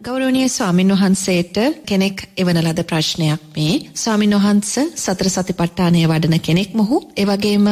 ගෞරවනීය ස්වාමින් වහන්සේට කෙනෙක් එවන ලද ප්‍රශ්නයක් මේ. ස්වාමින් වහන්ස සතර සතිපට්ඨානය වඩන කෙනෙක් මොහු. එවැගේම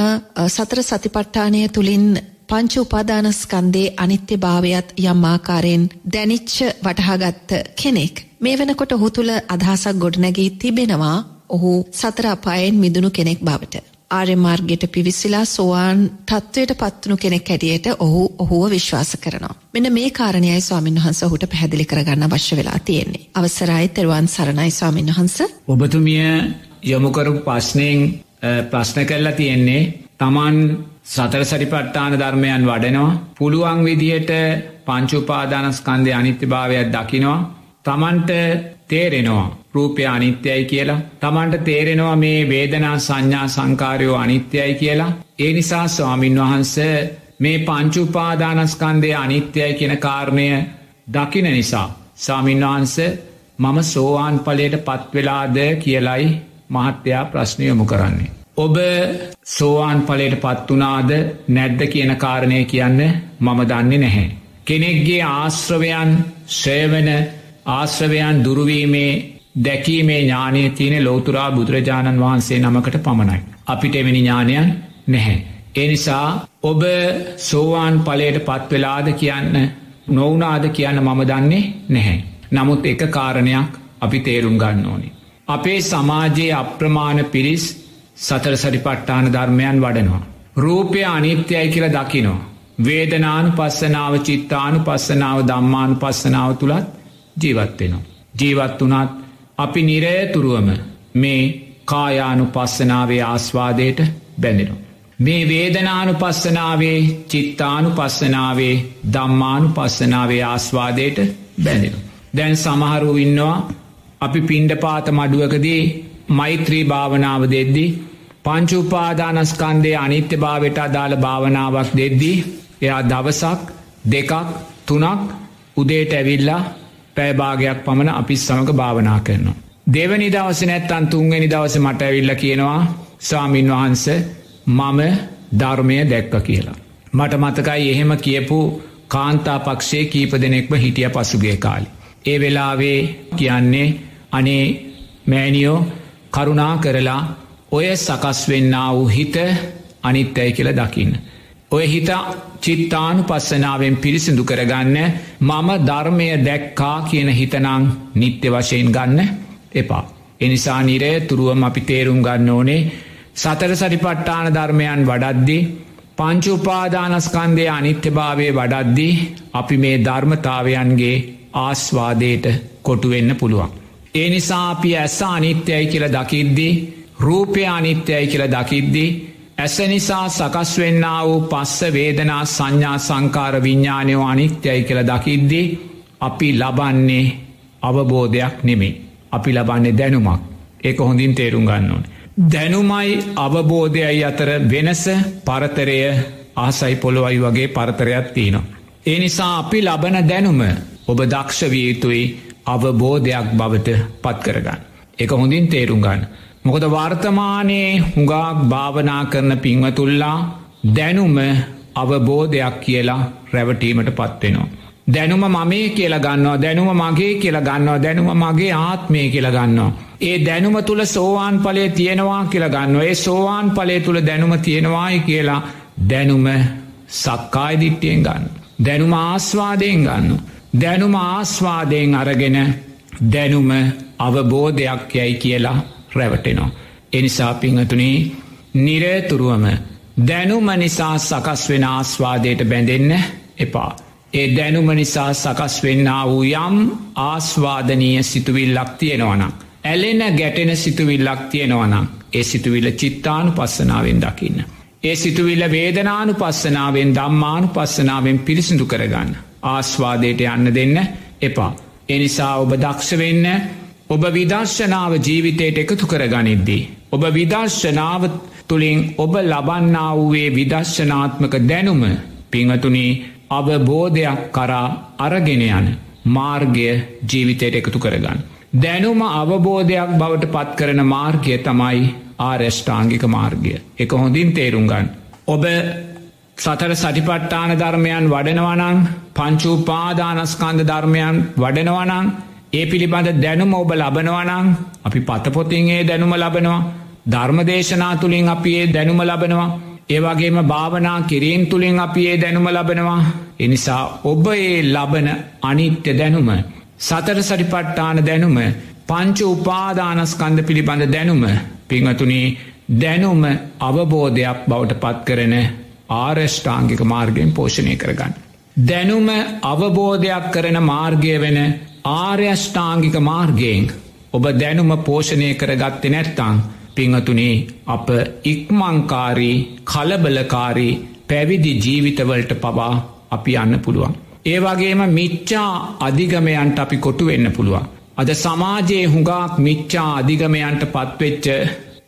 සතර සතිපට්ඨානය තුලින් පංච උපාදානස්කන්ධයේ අනිත්‍යභාවයත් යම් ආකාරයෙන් දැනිච්ච වටහාගත්ත කෙනෙක්. මේ වෙනකොට ඔහු තුල අදහසක් ගොඩනැගී තිබෙනවා. ඔහු සතර අපායෙන් මිදුණු කෙනෙක් බවට. ආර්ය මාර්ගයට පිවිසිලා සෝවාන් තත්වයට පත්වුණු කෙනෙක් හැටියට ඔහු ඔහුව විශ්වාස කරනවා. මෙන්න මේ කාරණයයි ස්වාමීන් වහන්ස ඔහුට පැහැදිලි කරගන්න අවශ්‍ය වෙලා තියෙන්නේ. අවසරයි තෙරුවන් සරණයි ස්වාමීන් වහන්ස. ඔබතුමිය යොමුකරපු ප්‍රශ්නයෙන් ප්‍රශ්න කරලා තියෙන්නේ තමන් සතර සරිපට්ඨාන ධර්මයන් වඩනවා පුළුවන් විදිහට පංච උපාදානස්කන්ධයේ අනිත්‍යභාවයක් දකිනවා තමන්ට තේරෙනවා රූපය අනිත්‍යයි කියලා තමන්ට තේරෙනවා මේ වේදනා සංඥා සංකාරයෝ අනිත්‍යයි කියලා ඒ නිසා ස්වාමින් වහන්ස මේ පංචුපාදානස්කන්දය අනිත්‍යයි කියන කාරණය දකින නිසා ස්වාමින් වහන්ස මම සෝවාන් පලයට පත්වෙලාද කියලයි මහත්තයා ප්‍රශ්නයොමු කරන්නේ. ඔබ සෝවාන් පලයට පත්වනාද නැද්ද කියන කාරණය කියන්න මම දන්නේ නැහැ. කෙනෙක්ගේ ආශ්‍රවයන් ශ්‍රයවන ආශ්‍රවයන් දුරුවීමේ දැකීමේ ඥානය තියෙන ලෝතුරා බුදුරජාණන් වහන්සේ නමකට පමණයි. අපිට එමනි ඥානයන් නැහැ. ඒ නිසා ඔබ සෝවාන් පලයට පත්වෙලාද කියන්න නොවනාද කියන්න මම දන්නේ නැහැ. නමුත් එක කාරණයක් අපි තේරුම් ගන්න ඕනි. අපේ සමාජයේ අප්‍රමාණ පිරිස් සතර සරිපට්ඨාන ධර්මයන් වඩනවා. රූපය අනිත්‍යයි කියල දකිනවා. වේදනානු පස්සනාව චිත්තානු පස්සනාව දම්මානු පස්සනාව තුළත් ජීවත්වෙනවා. ජීවත් වනත් අපි නිරේතුරුවම මේ කායානු පස්සනාවේ ආස්වාදයට බැඳෙනවා. මේ වේදනානු පස්සනාවේ චිත්තානු පස්සනාවේ දම්මානු පස්සනාවේ ආස්වාදයට බැඳෙනවා. දැන් සමහරු ඉන්නවා අපි පින්ඩ පාත මඩුවකදී මෛත්‍රී භාවනාව දෙද්දි පංචුපාදානස්කන්දය අනිත්‍ය භාවට අදාළ භාවනාවක් දෙද්දී එයා දවසක් දෙකක් තුනක් උදේට ඇවිල්ලා පැෑභාගයක් පමණ අපිස් සමඟ භාවනා කරනවා. දෙවනි දවස නැත්තන් තුන්ගනි දවස මට ඇවිල්ල කියනවා ස්වාමීන් වහන්ස මම ධර්මය දැක්ක කියලා. මට මතකයි එහෙම කියපු කාන්තා පක්ෂේ කීප දෙනෙක්ම හිටිය පසුගේ කාලි. ඒ වෙලාවේ කියන්නේ අනේ මෑනියෝ කරුණා කරලා ඔය සකස් වෙන්න වූ හිත අනිත්තැයි කියල දකින්න. ඔය හිත චිත්තානු පස්සනාවෙන් පිරිසිදු කරගන්න මම ධර්මය දැක්කා කියන හිතනං නිත්‍ය වශයෙන් ගන්න එපා. එනිසා නිරය තුරුවම අපි තේරුම් ගන්න ඕනේ සතර සරිපට්ඨාන ධර්මයන් වඩද්දි පංචුපාදානස්කන්දය අනිත්‍යභාවය වඩද්දි අපි මේ ධර්මතාවයන්ගේ ආස්වාදයට කොටුවෙන්න පුළුවන්. ඒ නිසා අපි ඇස අනිත්‍යයි කියල දකිද්දි රූපය අනිත්‍යයි කියල දකිද්දිී ඇස නිසා සකස් වෙන්න වූ පස්ස වේදනා සංඥා සංකාර විඤ්ඥානයෝ අනිත්‍යයි කළ දකිද්දී අපි ලබන්නේ අවබෝධයක් නෙමේ. අපි ලබන්නේ දැනුමක් ඒක හොඳින් තේරුම් ගන්න ඕන. දැනුමයි අවබෝධයයි අතර වෙනස පරතරය ආසයි පොළොවයි වගේ පරතරයක් තියනවා. ඒ නිසා අපි ලබන දැනුම ඔබ දක්ෂවියයුතුයි අවබෝධයක් බවට පත් කරගන්න. එක හොඳින් තේරුම් ගන්න. මොකද වර්තමානයේ හුඟාක් භාවනා කරන පින්වතුල්ලා දැනුම අවබෝධයක් කියලා රැවටීමට පත්වෙනවා. දැනුම මමේ කියලා ගන්නවා දැනුම මගේ කියලා ගන්නවා දැනුම මගේ ආත්මය කියලා ගන්නවා. ඒ දැනුම තුළ සෝවාන් පලේ තියෙනවා කියලා ගන්න ඒ සෝවාන් පලේ තුළ දැනුම තියෙනවායි කියලා දැනුම සක්කායිදිට්ටියෙන් ගන්න. දැනුම ආස්වාදයෙන් ගන්න. දැනුම ආස්වාදයෙන් අරගෙන දැනුම අවබෝධයක් යැයි කියලා රැවටෙනවා. එනිසා පිංහතුනේ නිරේතුරුවම දැනුම නිසා සකස් වෙන ආස්වාදයට බැඳෙන්න එපා. ඒ දැනුම නිසා සකස් වෙන්න වූ යම් ආස්වාදනීය සිතුවිල්ලක් තියෙනවනම්. ඇලෙන ගැටෙන සිතුවිල්ලක් තියෙනවනම් ඒ සිතුවිල්ල චිත්තානු පස්සනාවෙන් දකින්න. ඒ සිතුවිල්ල වේදනානු පස්සනාවෙන් දම්මානු පස්සනාවෙන් පිරිසිදු කරගන්න. ආස්වාදයට යන්න දෙන්න එපා. එනිසා ඔබ දක්ෂවෙන්න ඔබ විදර්ශනාව ජීවිතයට එකතු කර ගනිද්දී. ඔබ විදර්ශනාව තුළින් ඔබ ලබන්නා වූවේ විදර්ශනාත්මක දැනුම පිංහතුනී අවබෝධයක් කරා අරගෙන යන මාර්ගය ජීවිතයට එකතු කරගන්න. දැනුම අවබෝධයක් බවට පත් කරන මාර්ගය තමයි ආරෙෂ්ඨාංගික මාර්ගය එක හොඳින් තේරුම් ගන්න. ඔබ සතර සටිපට්ඨාන ධර්මයන් වඩනවනං පංචූපාදානස්කන්ද ධර්මයන් වඩනවනං ඒ පිළිබඳ දැනුම ඔබ ලබනවනං අපි පතපොතින්ගේ දැනුම ලබනවා. ධර්මදේශනා තුළින් අපි ඒ දැනුම ලබනවා. ඒවගේම භාවනා කිරීම් තුළින් අපි ඒ දැනුම ලබනවා. එනිසා ඔබ ඒ ලබන අනිත්‍ය දැනුම සතර සටිපට්ඨාන දැනුම පංච උපාදානස්කන්ද පිළිබඳ දැනුම පිංහතුනී දැනුම අවබෝධයක් බවට පත් කරන ආර්ෂ්ඨාංගික මාර්ගයෙන් පෝෂණය කරගන්න. දැනුම අවබෝධයක් කරන මාර්ගය වෙන ආර්යෂ්ඨාංගික මාර්ගයෙන් ඔබ දැනුම පෝෂණය කරගත්තේ නැත්තං පිංහතුනේ අප ඉක්මංකාරී කලබලකාරී පැවිදි ජීවිතවලට පවා අපි යන්න පුළුවන්. ඒ වගේම මිච්චා අධිගමයන්ට අපි කොටු වෙන්න පුළුවන්. අද සමාජයේ හුඟක් මිච්චා අධිගමයන්ට පත්වෙච්ච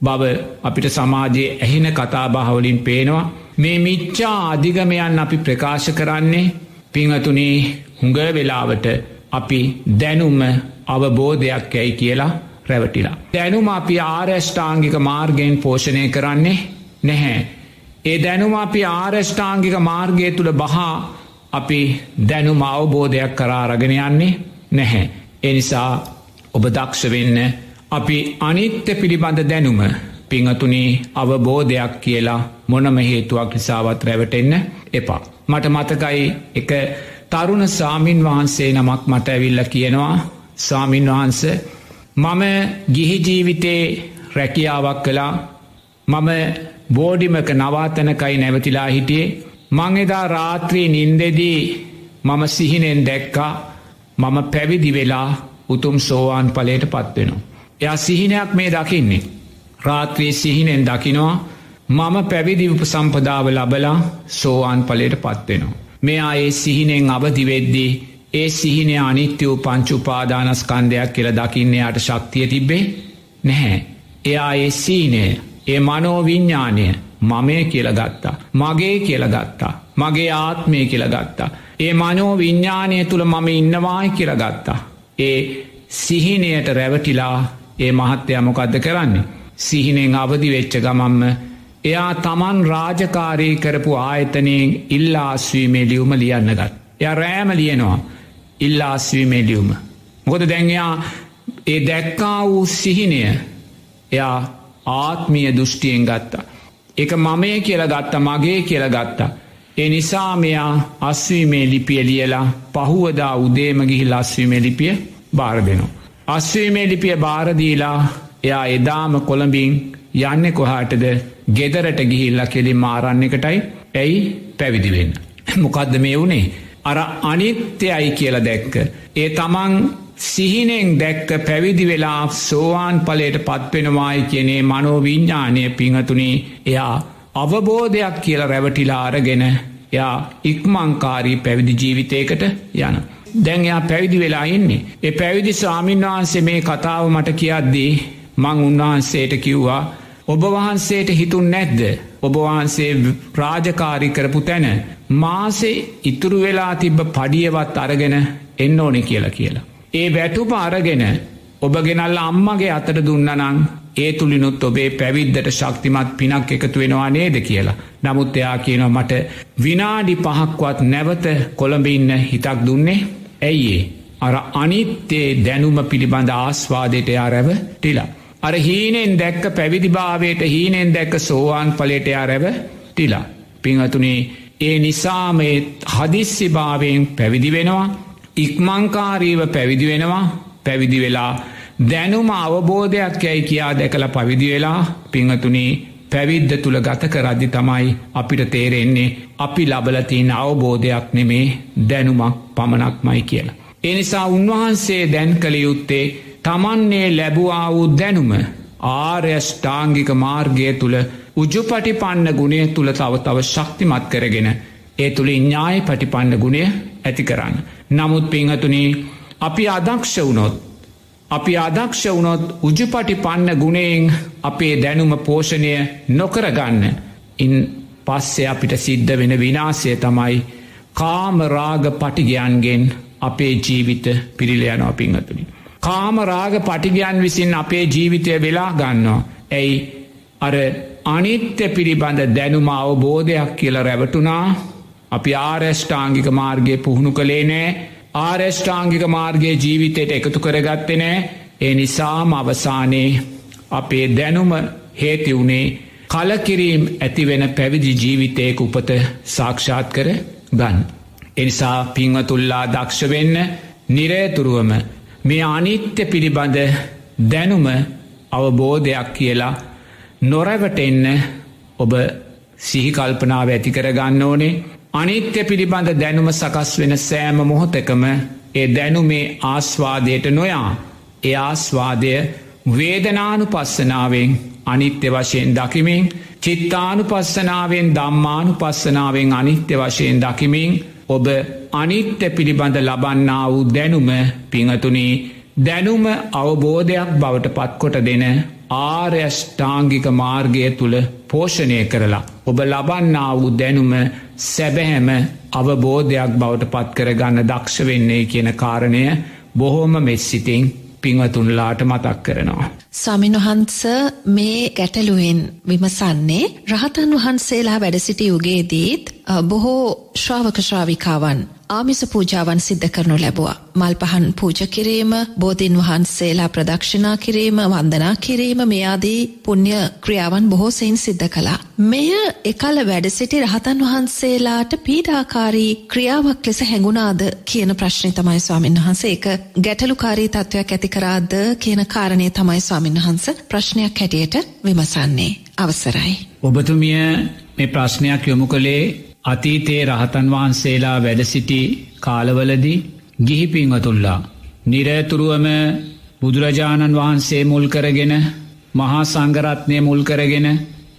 බව අපිට සමාජයේ ඇහෙන කතාබාහවලින් පේනවා මේ මිච්චා අධිගමයන් අපි ප්‍රකාශ කරන්නේ පිංහතුනේ හුඟ වෙලාවට අපි දැනුම අවබෝධයක් ඇයි කියලා රැවටිලා. දැනුම අපි ආර්යෂ්ඨාංගික මාර්ගයෙන් පෝෂණය කරන්නේ නැහැ. ඒ දැනුම අපි ආර්යෂ්ඨාංගික මාර්ගය තුළ බහා අපි දැනුම අවබෝධයක් කරාරගෙන යන්නේ නැහැ. එනිසා ඔබ දක්ෂ වෙන්න අපි අනිත්‍ය පිළිබඳ දැනුම පිංහතුනී අවබෝධයක් කියලා මොනම හේතුවක් නිසාවත් රැවටෙන්න එපා. මට මතකයි එක තරුණ සාමීන් වහන්සේ නමක් මට ඇවිල්ල කියනවා සාමීන් වහන්ස මම ගිහිජීවිතේ රැකියාවක් කළා මම බෝඩිමක නවාතනකයි නැවතිලා හිටියේ මං එදා රාත්‍රී නින්දෙදී මම සිහිනෙන් දැක්කා මම පැවිදි වෙලා උතුම් සෝවාන් පලයට පත්වෙනවා. එයා සිහිනයක් මේ දකින්නේ. රාත්‍රී සිහිනෙන් දකිනවා මම පැවිදි උපසම්පදාව ලබලා සෝවාන් පලයට පත්වෙනවා. මෙයා ඒ සිහිනෙන් අවදිවෙද්දී ඒ සිහිනය අනිත්‍ය වූ පංචුපාදානස්කන්දයක් කියල දකින්නයාට ශක්තිය තිබ්බේ නැහැ. එයා ඒ සීනය ඒ මනෝවිඤ්ඥානය මමය කියලගත්තා. මගේ කියලගත්තා. මගේ ආත්මය කියලගත්තා. ඒ මනෝ විඤ්ඥානය තුළ මම ඉන්නවායි කියලගත්තා. ඒ සිහිනයට රැවටිලා ඒ මහත්‍යයමොකක්ද කරන්නේ. සිහිනෙන් අවදි වෙච්ච ගමම්ම එයා තමන් රාජකාරී කරපු ආයතනයෙන් ඉල්ලාස්වීමේ ලියුම ලියන්නගත්. එය රෑම ලියනවා ඉල්ලාස්වීමේ ලියුම. මොකද දැන්යා ඒ දැක්කා වූ සිහිනය එයා ආත්මිය දෘෂ්ටියෙන් ගත්තා. එක මමය කියල ගත්ත මගේ කියල ගත්තා. ඒ නිසා මෙයා අස්වීමේ ලිපිය ලියලා පහුවදා උදේම ගිහි ලස්වීමේ ලිපිය බාර දෙනවා. අස්වීමේ ලිපිය බාරදීලා එයා එදාම කොළඹින් යන්න කොහාටද ගෙදරට ගිහිල්ල කෙලින් මාරන්න එකටයි ඇයි පැවිදිවෙන්න. මොකක්ද මේ වුණේ. අර අනිත්‍යයි කියලා දැක්ක. ඒ තමන් සිහිනෙන් දැක්ක පැවිදි වෙලා සෝවාන් පලට පත්වෙනවායි කියනේ මනෝවිඤ්ඥානය පිංහතුනේ එයා අවබෝධයක් කියල රැවටිලා අරගෙන යා ඉක්මංකාරී පැවිදි ජීවිතයකට යන. දැන් එයා පැවිදි වෙලා ඉන්නේ. ඒ පැවිදි ස්වාමීන් වහන්සේ මේ කතාව මට කියද්දී මං උන්වහන්සේට කිව්වා ඔබ වහන්සේට හිතුන් නැද්ද ඔබවහන්සේ ප්‍රාජකාරි කරපු තැන මාසේ ඉතුරු වෙලා තිබ්බ පඩියවත් අරගෙන එන්න ඕනෙ කියලා කියලා. ඒ වැටුප අරගෙන ඔබගෙනල්ල අම්මගේ අතට දුන්නනං ඒ තුළිනුත් ඔබේ පැවිද්දට ශක්තිමත් පිනක් එකතු වෙනවා නේද කියලා. නමුත් එයා කියනවා මට විනාඩි පහක්වත් නැවත කොළඹඉන්න හිතක් දුන්නේ ඇයිඒ. අර අනිත්තේ දැනුම පිළිබඳ ආස්වාදයට යා රැව ටිලා. අර හීනෙන් දැක්ක පැවිදිභාවයට හීනෙන් දැක්ක සෝවාන් පලේටයා රැව ටිලා. පිංහතුනේ ඒ නිසාමේ හදිස්සිභාවයෙන් පැවිදි වෙනවා ඉක්මංකාරීව පැවිදි වෙනවා පැවිදි වෙලා දැනුම අවබෝධයක් යැයි කියා දැකළ පවිදි වෙලා පිංහතුනේ පැවිද්ද තුළ ගත කරද්දි තමයි අපිට තේරෙන්නේ අපි ලබලතින් අවබෝධයක් නෙමේ දැනුමක් පමණක්මයි කියලා. එනිසා උන්වහන්සේ දැන් කළ යුත්තේ තමන්නේ ලැබවා වූ දැනුම ආර්යෂ්ඨාංගික මාර්ගය තුළ උජුපටි පන්න ගුණේ තුළ තව තව ශක්තිමත් කරගෙන ඒ තුළ ඥාය පටිපන්න ගුණය ඇති කරන්න. නමුත් පිංහතුනී අපි අදක්ෂ වුණොත් අපි අදක්ෂ වුණොත් උජුපටි පන්න ගුණයෙන් අපේ දැනුම පෝෂණය නොකරගන්න ඉන් පස්සේ අපිට සිද්ධ වෙන විනාසය තමයි කාමරාග පටිගයන්ගෙන් අපේ ජීවිත පිරිලයනවා පිංහතුනි. කාමරාග පටිගයන් විසින් අපේ ජීවිතය වෙලා ගන්නවා. ඇයි අර අනිත්‍ය පිළිබඳ දැනුම අවබෝධයක් කියල රැවටුනා අපි ආරෙෂ්ඨාංගික මාර්ගය පුහුණු කළේ නෑ ආරෙෂ්ඨාංගික මාර්ගයේ ජීවිතයට එකතු කරගත්තෙ නෑ ඒ නිසාම අවසානයේ අපේ දැනුම හේතිවුණේ කලකිරීම් ඇතිවෙන පැවිදි ජීවිතයක උපත සාක්ෂාත් කර ගන්න. එනිසා පිංවතුල්ලා දක්ෂ වෙන්න නිරේතුරුවම මේ අනිත්‍ය පිළිබඳ දැනුම අවබෝධයක් කියලා නොරැවට එන්න ඔබ සිහිකල්පනාව ඇති කරගන්න ඕනේ. අනිත්‍ය පිළිබඳ දැනුම සකස් වෙන සෑම මොහොතකම ඒ දැනුමේ ආස්වාදයට නොයා. ඒ ආස්වාදය වේදනානු පස්සනාවෙන් අනිත්‍ය වශයෙන් දකිමින් චිත්තානු පස්සනාවෙන් දම්මානු පස්සනාවෙන් අනිත්‍ය වශයෙන් දකිමින් ඔබ අනිත්‍ය පිළිබඳ ලබන්නා වූ දැනුම පිංහතුනී දැනුම අවබෝධයක් බවට පත්කොට දෙන ආර්යෂ්ඨාංගික මාර්ගය තුළ පෝෂණය කරලා. ඔබ ලබන්නා වූ දැනුම සැබැහැම අවබෝධයක් බවට පත් කරගන්න දක්ෂ වෙන්නේ කියන කාරණය බොහෝම මෙස්සිතිං පිංවතුන්ලාට මතක් කරනවා. ස්වාමින් වහන්ස මේ ගැටලුවෙන් විමසන්නේ රහතන් වහන්සේලා වැඩසිටි යුගේදීත් බොහෝ ශ්‍රාවක ශ්‍රාවිකාවන් ආමිස පූජාවන් සිද්ධ කරනු ලැබවා. මල් පහන් පූජ කිරීම බෝධීන් වහන්සේලා ප්‍රදක්ෂනා කිරීම වන්දනා කිරීම මෙයාදී පුුණ්්‍ය ක්‍රියාවන් බොහෝසයින් සිද්ධ කළා. මෙය එකල වැඩසිටි රහතන් වහන්සේලාට පීඩාකාරී ක්‍රියාවක් ලෙස හැඟුණාද කියන ප්‍රශ්නය තමයි ස්වාමීන් වහන්සේ එක ගැටලුකාරී තත්ත්වයක් ඇතිකරාද කියන කාරණය තමයි ස්වාමීන් වහන්ස ප්‍රශ්නයක් හැටියට විමසන්නේ. අවසරයි. ඔබතුමිය මේ ප්‍රශ්නයක් යොමු කළේ අතීතයේ රහතන් වහන්සේලා වැඩසිටි කාලවලදි ගිහිපිංවතුල්ලා. නිරෑතුරුවම බුදුරජාණන් වහන්සේ මුල් කරගෙන මහා සංගරත්නය මුල් කරගෙන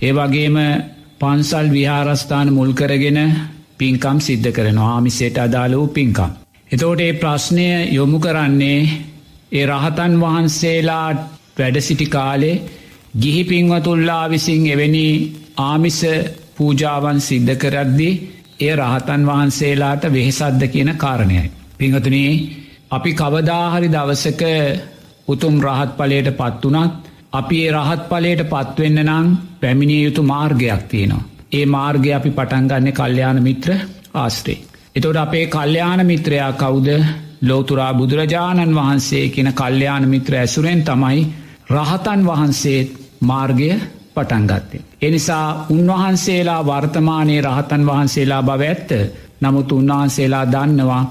ඒ වගේම පන්සල් විහාරස්ථාන මුල් කරගෙන පින්කම් සිද්ධ කරන ආමිසේට අදාළ වූ පින්කම්. එතෝට ඒ ප්‍රශ්නය යොමු කරන්නේ ඒ රහතන් වහන්සේලා වැඩසිටි කාලේ ගිහි පින්වතුල්ලා විසින් එවැනි ආමිස පූජාවන් සිද්ධ කරද්දී ඒ රහතන් වහන්සේලාට වෙහෙසද්ද කියන කාරණයයි. පිංහතුනී අපි කවදාහරි දවසක උතුම් රහත් පලයට පත්වනත් අපි ඒ රහත් පලයට පත්වෙන්න නං පැමිණිය යුතු මාර්ගයක් තියෙනවා. ඒ මාර්ගය අපි පටන්ගන්න කල්්‍යයාන මිත්‍ර ආස්ත්‍රේ. එතොට අපේ කල්්‍යයාන මිත්‍රයා කවුද ලෝතුරා බුදුරජාණන් වහන්සේ කියන කල්්‍යයාන මිත්‍ර ඇසුරෙන් තමයි රහතන් වහන්සේත් මාර්ගය පටන්ගත්තේ. එනිසා උන්වහන්සේලා වර්තමානයේ රහතන් වහන්සේලා බව ඇත්ත නමුත් උන්වහන්සේලා දන්නවා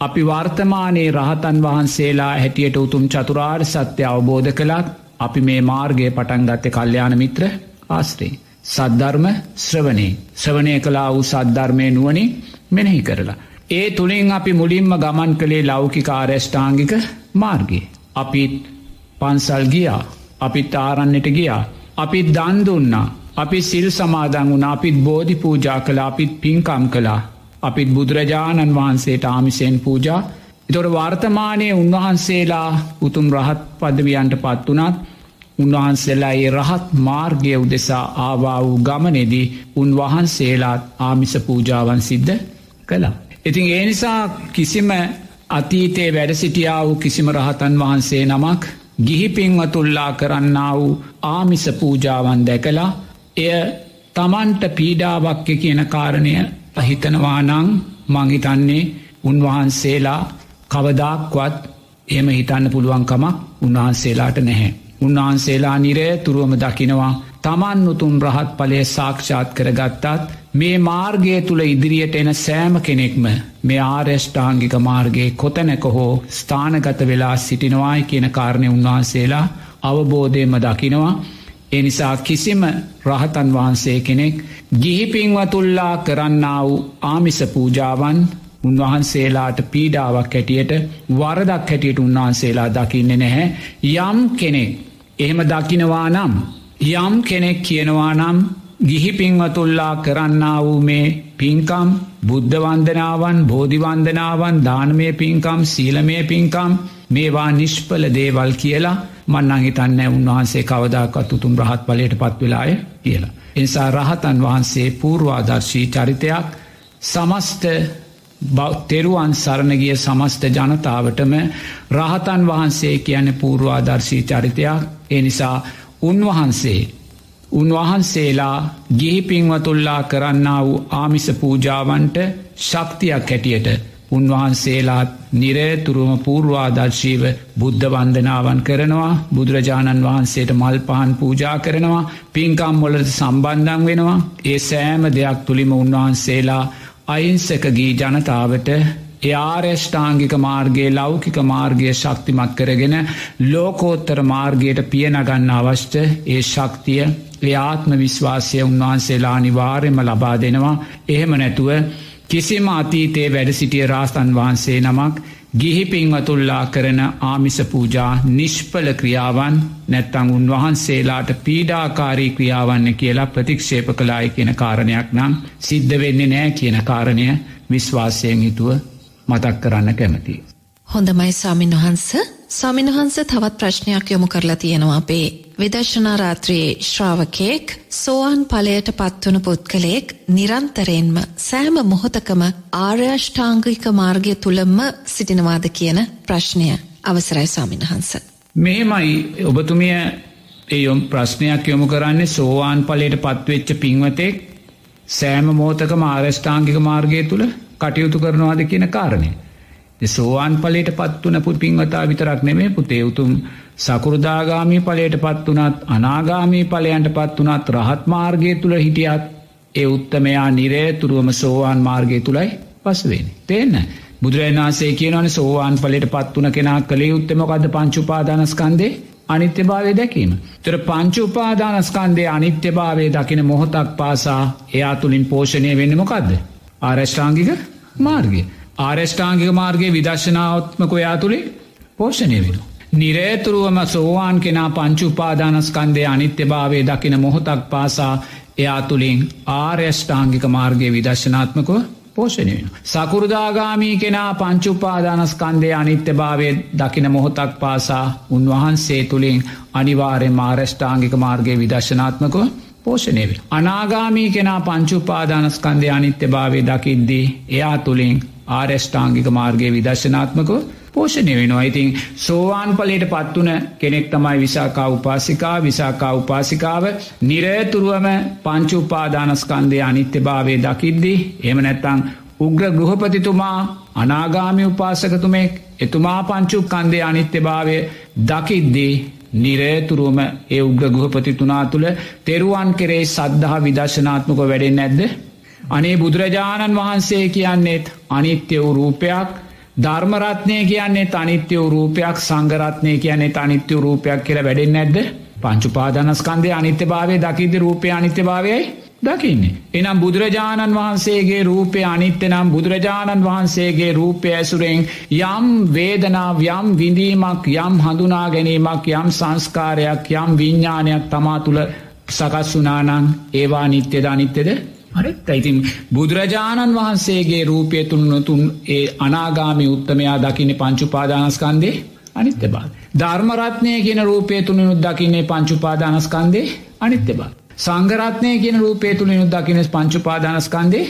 අපි වර්තමානයේ රහතන් වහන්සේලා හැටියට උතුම් චතුරාර් සත්‍ය අවබෝධ කළත් අපි මේ මාර්ගය පටන්ගත්තේ කල්්‍යයාන මිත්‍ර ආස්ත්‍රේ. සද්ධර්ම ශ්‍රවනේ ශ්‍රවනය කලා වූ සද්ධර්මය නුවනි මෙනෙහි කරලා. ඒ තුළින් අපි මුලින්ම ගමන් කළේ ලෞකික ආරෙෂ්ඨාංගික මාර්ගය. අපිත් පන්සල් ගියා අපිත් ආරන්නට ගියා අපිත් දන් දුන්නා. අපි සිල් සමාදන් වුණ අපිත් බෝධි පූජා කළ අපිත් පින්කම් කළා. අපිත් බුදුරජාණන් වහන්සේට ආමිසයෙන් පූජා. එතොට වර්තමානය උන්වහන්සේලා උතුම් රහත් පදවියන්ට පත් වනත් උන්වහන්සේලා ඒ රහත් මාර්ගය උදෙසා ආවා වූ ගමනෙදී උන්වහන්සේලාත් ආමිස පූජාවන් සිද්ධ කළා. ඉතින් ඒ නිසා කිසිම අතීතයේ වැඩ සිටියා වූ කිසිම රහතන් වහන්සේ නමක් ගිහිපින්වතුල්ලා කරන්නා වූ ආමිස පූජාවන් දැකලා එය තමන්ට පීඩාවක්්‍ය කියන කාරණය හිතනවානං මංහිතන්නේ උන්වහන්සේලා කවදක්වත් එම හිතන්න පුළුවන්කමක් උන්වහන්සේලාට නැහැ. උන්වහන්සේලා නිරේ තුරුවම දකිනවා තමන් උතුම් රහත් පලේ සාක්ෂාත් කරගත්තත් මේ මාර්ගය තුළ ඉදිරියට එන සෑම කෙනෙක්ම මේ ආර්යෂ්ඨාංගික මාර්ගයේ කොතැනක හෝ ස්ථානගත වෙලා සිටිනවායි කියන කාරණය උන්වහන්සේලා අවබෝධයම දකිනවා. එනිසා කිසිම රහතන් වහන්සේ කෙනෙක් ගිහිපින්වතුල්ලා කරන්නා වූ ආමිස පූජාවන් උන්වහන්සේලාට පීඩාවක් හැටියට වරදක් හැටියට උන්වහන්සේලා දකින්න නැහැ. යම් කෙනෙක් එහෙම දකිනවා නම් යම් කෙනෙක් කියනවා නම් ගිහිපින්වතුල්ලා කරන්නා වූ මේ පින්කම් බුද්ධවන්දනාවන් බෝධිවන්දනාවන් දානමය පින්කම් සීලමය පින්කම් මේවා නිෂ්පල දේවල් කියලා මන්නං හිතන්න උන්වහන්සේ කවදාකත් උතුම් රහත් පලට පත්වෙලාය කියලා. එනිසා රහතන් වහන්සේ පූර්වාදර්ශී චරිතයක් සමස්ත තෙරුවන් සරණගිය සමස්ත ජනතාවටම රහතන් වහන්සේ කියන පූර්වාදර්ශී චරිතයක් එනිසා උන්වහන්සේ උන්වහන්සේලා ගිහිපින්වතුල්ලා කරන්නා වූ ආමිස පූජාවන්ට ශක්තියක් හැටියට උන්වහන්සේලාත් නිරේතුරුම පූර්වාදර්ශීව බුද්ධ වන්දනාවන් කරනවා. බුදුරජාණන් වහන්සේට මල් පහන් පූජා කරනවා. පින්කම් මොලට සම්බන්ධන් වෙනවා. ඒ සෑම දෙයක් තුළිම උන්වහන්සේලා අයින්සක ගී ජනතාවට එයාර්යෂ්ඨාංගික මාර්ගයේ ලෞකික මාර්ගය ශක්තිමත් කරගෙන ලෝකෝත්තර මාර්ගයට පියනගන්න අවශ්ට ඒ ශක්තිය එයාත්ම විශ්වාසය උන්වහන්සේලා අනිවාර්යම ලබා දෙනවා. එහෙම නැතුව කිසිම අතීතයේ වැඩ සිටිය රාස්තන් වහන්සේ නමක් ගිහිපින්වතුල්ලා කරන ආමිස පූජා නිෂ්පල ක්‍රියාවන් නැත්තං උන්වහන්සේලාට පීඩාකාරී ක්‍රියාවන්න කියලා ප්‍රතික්ෂේප කලායි කියන කාරණයක් නම් සිද්ධ වෙන්නේ නෑ කියන කාරණය විශ්වාසයෙන් හිතුව මතක් කරන්න කැමති. හොඳමයි ස්වාමින් වහන්ස ස්වාමින් වහන්ස තවත් ප්‍රශ්නයක් යොමු කරලා තියෙනවා අපේ විදර්ශනා රාත්‍රයේ ශ්‍රාවකයෙක් සෝවාන් ඵලයට පත්වන පුද්ගලයෙක් නිරන්තරයෙන්ම සෑම මොහොතකම ආර්යෂ්ඨාංගික මාර්ගය තුලම සිටිනවාද කියන ප්‍රශ්නය අවසරයි ස්වාමින් වහන්ස. මෙහෙමයි ඔබතුමිය ඒ ප්‍රශ්නයක් යොමු කරන්නේ සෝවාන් ඵලයට පත්වෙච්ච පින්වතෙක් සෑම මෝතකම ආර්යෂ්ඨාංගික මාර්ගය තුළ කටයුතු කරනවාද කියන කාරණය. සෝවාන් පලට පත්වන පුත් පින්වතා විතරක් නෙමේ පුතේ උතුම් සකෘදාගාමී පලයට පත් වනත් අනාගාමී පලයන්ට පත් වනත් රහත් මාර්ගය තුළ හිටියත් ඒ උත්තමයා නිරේතුරුවම සෝවාන් මාර්ගය තුළයි පසුවෙන්. තිේන්න. බුදුරජනාසේ කියනවන සෝවාන් පලට පත් වන කෙනා කළේ උත්තමකද පංචුපාදානස්කන්දේ අනිත්‍ය භාවය දැකීම. තොර පංචු උපාදානස්කන්දේ අනිත්‍ය භාවය දකින මොහොතක් පාසා එයා තුළින් පෝෂණය වෙන්න මොකක්ද. ආරෂ්ඨාංගික මාර්ගය. ආරෂ්ඨාංගික මාර්ගයේ විදර්ශනාවත්මක ඔයා තුළේ පෝෂණය වෙන. නිරේතුරුවම සෝවාන් කෙනා පංචුපාදානස්කන්දය අනිත්‍ය භාවය දකින මොහොතක් පාසා එයා තුළින් ආර්යෂ්ඨාංගික මාර්ගය විදර්ශනාත්මකව පෝෂණය වෙන. සකුරදාගාමී කෙනා පංචුපාදානස්කන්දය අනිත්‍ය භාවය දකින මොහොතක් පාසා උන්වහන්සේ තුළින් අනිවාරය මාර්ෂ්ඨාංගික මාර්ගය විදර්ශනාත්මකව පෝෂණය වේ. අනාගාමී කෙනා පංචුපාදානස්කන්දය අනිත්‍ය භාවය දකිද්දී එයා තුළින් ආර්යෂ්ඨාංගික මාර්ගය විදර්ශනාත්මකව පෝෂණය වෙනවා ඉතින් සෝවාන් පලට පත්වන කෙනෙක් තමයි විසාකා උපාසිකා විසාකා උපාසිකාව නිරයතුරුවම පංචුපාදානස්කන්දය අනිත්‍ය භාවය දකිද්දී එම නැත්තං උග්‍ර ගෘහපතිතුමා අනාගාමි උපාසකතුමෙක් එතුමා පංචුක්කන්දේ අනිත්‍ය භාවය දකිද්දී නිරේතුරුවම ඒ උග්‍ර ගෘහපතිතුනා තුළ තෙරුවන් කෙරේ සද්ධහා විදර්ශනාත්මක වැඩෙන් නැද්ද. අනේ බුදුරජාණන් වහන්සේ කියන්නේෙත් අනිත්‍ය වූ රූපයක් ධර්මරත්නය කියන්නේ අනිත්‍ය වූ රූපයක් සංගරත්නය කියන්නේ අනිත්‍ය රූපයක් කියල වැඩෙන් නැද්ද පංචුපාදනස්කන්දේ අනිත්‍ය භාවය දකිද රූපය අනිත්‍ය භාවයයි දකින්නේ. එනම් බුදුරජාණන් වහන්සේගේ රූපය අනිත්‍ය නම් බුදුරජාණන් වහන්සේගේ රූපය ඇසුරෙන් යම් වේදනාව යම් විඳීමක් යම් හඳුනා ගැනීමක් යම් සංස්කාරයක් යම් විඤ්ඥානයක් තමා තුළ සකස් වනානං ඒවා නිත්‍යද අනිත්‍යද හරිත් ඇයිතින් බුදුරජාණන් වහන්සේගේ රූපය තුන්නතුන් ඒ අනාගාමි උත්තමයා දකින්න පංචුපාදානස්කන්දේ අනිත්‍ය බා. ධර්මරත්නය කියන රූපය තුළිනුත් දකින්නේ පංචුපාදානස්කන්දේ අනිත්‍ය බා. සංගරත්නය කියන රූපේ තුළිනුත් දකිනෙස් පංචුපාදානස්කන්දේ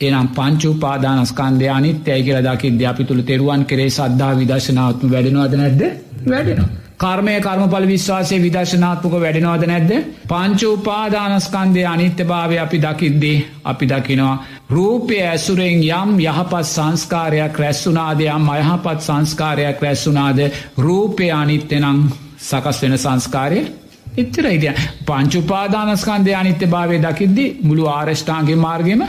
එනම් පංචුපාදානස්කන්දය අනිත්‍යයි කියල දකිද අපි තුළ තෙරුවන් කරේ සද්ධා විදශනාත්ම වැඩෙනවාද නැද්ද වැඩෙනවා. කර්මය කර්මපල විශ්වාසය විදර්ශනාත්මක වැඩෙනවාද නැද්ද. පංචුපාදානස්කන්දය අනිත්‍ය භාවය අපි දකිද්දී අපි දකිනවා. රූපය ඇසුරෙන් යම් යහපත් සංස්කාරයක් රැස්සුනාදයම් අයහපත් සංස්කාරයක් රැස්සුනාද රූපය අනිත්‍යනං සකස් වෙන සංස්කාරය එච්චර ඉතිය පංචුපාදානස්කන්දය අනිත්‍ය භාවය දකිද්දි මුළු ආරෂ්ඨාන්ගේ මාර්ගම